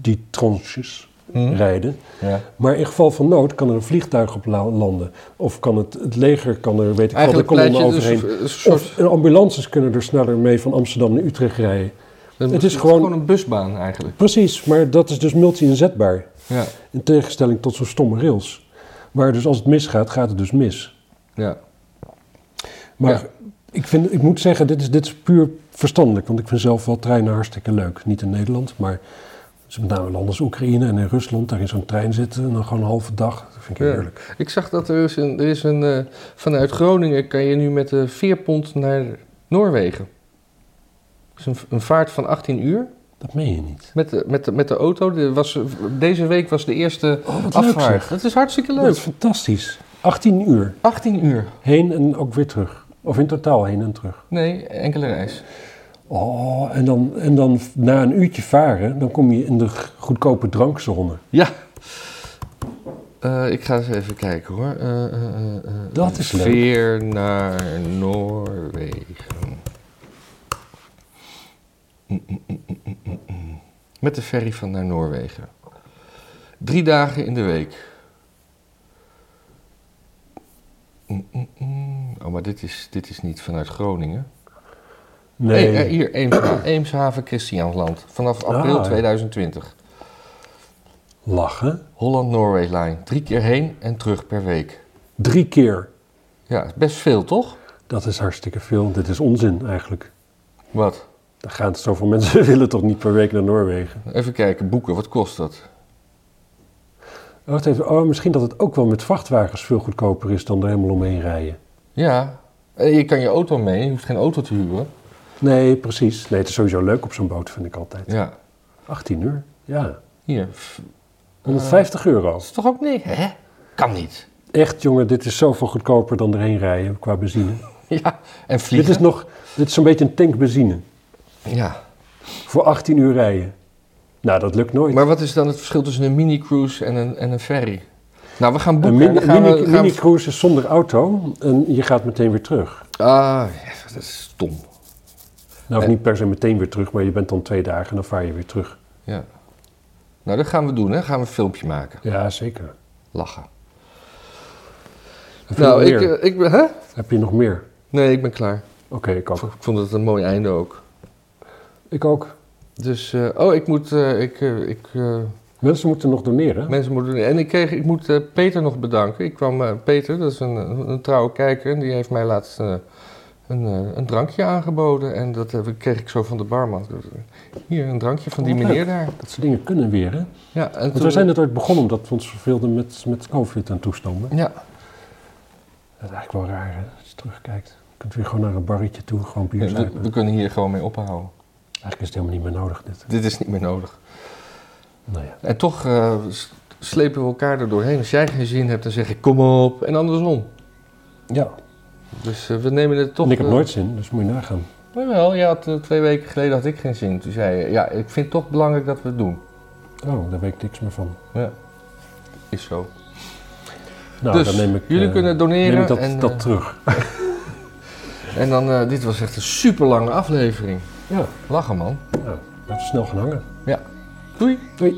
die tranches Hm? rijden. Ja. Maar in geval van nood kan er een vliegtuig op la- landen. Of kan het, het leger kan er, weet ik wel, de kolonnen je dus overheen. een soort... Of ambulances kunnen er sneller mee van Amsterdam naar Utrecht rijden. het is gewoon- een busbaan eigenlijk. Precies, maar dat is dus multi-inzetbaar. Ja. In tegenstelling tot zo'n stomme rails. Maar dus als het misgaat, gaat het dus mis. Ja. Maar Ja. ik, vind, ik moet zeggen, dit is, dit is puur verstandelijk. Want ik vind zelf wel treinen hartstikke leuk. Niet in Nederland, maar dus met name landen als Oekraïne en in Rusland. Daar in zo'n trein zitten en dan gewoon een halve dag. Dat vind ik Ja. heerlijk. Ik zag dat er is een... Er is een eh, vanuit Groningen kan je nu met de veerpont naar Noorwegen. Dat is een, een vaart van 18 uur. Dat meen je niet. Met de, met de, met de auto. De was, deze week was de eerste Oh, afvaart. Dat is hartstikke Dat leuk. is fantastisch. 18 uur. 18 uur. Heen en ook weer terug. Of in totaal heen en terug. Nee, enkele reis. Oh, en dan, en dan na een uurtje varen, dan kom je in de goedkope drankzone. Ja. Eh, ik ga eens even kijken hoor. Eh, eh, Dat is leuk. Veer naar Noorwegen. Mm, mm, mm. Met de ferry van naar Noorwegen. Drie dagen in de week. Mm, mm, mm. Oh, maar dit is, dit is niet vanuit Groningen. Nee, Nee, hier, Eemsha- Eemshaven, Christiansland. Vanaf april Ah, ja. 2020. lachen. Holland-Norway-lijn. Drie keer heen en terug per week. Drie keer. Ja, best veel, toch? Dat is hartstikke veel. Dit is onzin eigenlijk. Wat? Daar gaan zoveel mensen willen toch niet per week naar Noorwegen. Even kijken, boeken, wat kost dat? Oh, wacht even. oh, misschien dat het ook wel met vrachtwagens veel goedkoper is dan er helemaal omheen rijden. Ja, eh, je kan je auto mee, je hoeft geen auto te huren. Nee, precies. Nee, het is sowieso leuk op zo'n boot, vind ik altijd. Ja, 18 uur? Ja. hier. F- 150 euro. Dat is toch ook niks, hè? Kan niet. Echt, jongen, dit is zoveel goedkoper dan erheen rijden qua benzine. Ja, en Dit vliegen. is nog, dit is zo'n beetje een tank benzine. Ja, Voor 18 uur rijden. Nou, dat lukt nooit. maar wat is dan het verschil tussen een mini-cruise en een, en een ferry? Nou, we gaan een boeken. mini, een gaan mini, mini-cruise is zonder auto en je gaat meteen weer terug. Ah, dat is stom. Nou, of En- niet per se meteen weer terug, maar je bent dan twee dagen en dan vaar je weer terug. Ja. Nou, dat gaan we doen, hè? Gaan we een filmpje maken. Ja, zeker. Lachen. Heb Nou, ik, eh, ik ben... Hè? Heb je nog meer? Nee, ik ben klaar. Oké, ik Ik ook. vond het een mooi einde ook. Ik ook. Dus, eh, oh, ik moet, eh, ik, eh, ik, Mensen moeten nog doneren. Mensen moeten, en ik, kreeg, ik moet Peter nog bedanken. Ik kwam, Peter, dat is een, een, trouwe kijker, en die heeft mij laatst een, een drankje aangeboden. En dat kreeg ik zo van de barman. Hier, een drankje van die Oh, meneer daar. Dat soort dingen kunnen weer, hè? Ja, en Want we zijn het ooit begonnen omdat we ons verveelden met, met COVID en toestanden. Ja, Dat is eigenlijk wel raar, hè? Als je terugkijkt. Je kunt weer gewoon naar een barretje toe, gewoon bier we, we kunnen hier gewoon mee ophouden. Eigenlijk is het helemaal niet meer nodig, dit. Dit is niet meer nodig. Nou ja. En toch eh, slepen we elkaar er doorheen. Als jij geen zin hebt, dan zeg ik kom op. En andersom. Ja, Dus eh, we nemen het toch... en ik heb eh, nooit zin, dus moet je nagaan. Jawel, je had, twee weken geleden had ik geen zin. Toen zei je, ja, ik vind het toch belangrijk dat we het doen. Oh, daar weet ik niks meer van. Ja, is zo. Nou, dus dan neem ik, jullie kunnen doneren. neem ik dat, en, dat terug. en dan, dit was echt een super lange aflevering. Ja, Lachen man. nou, laten we snel gaan hangen. Doei. Doei.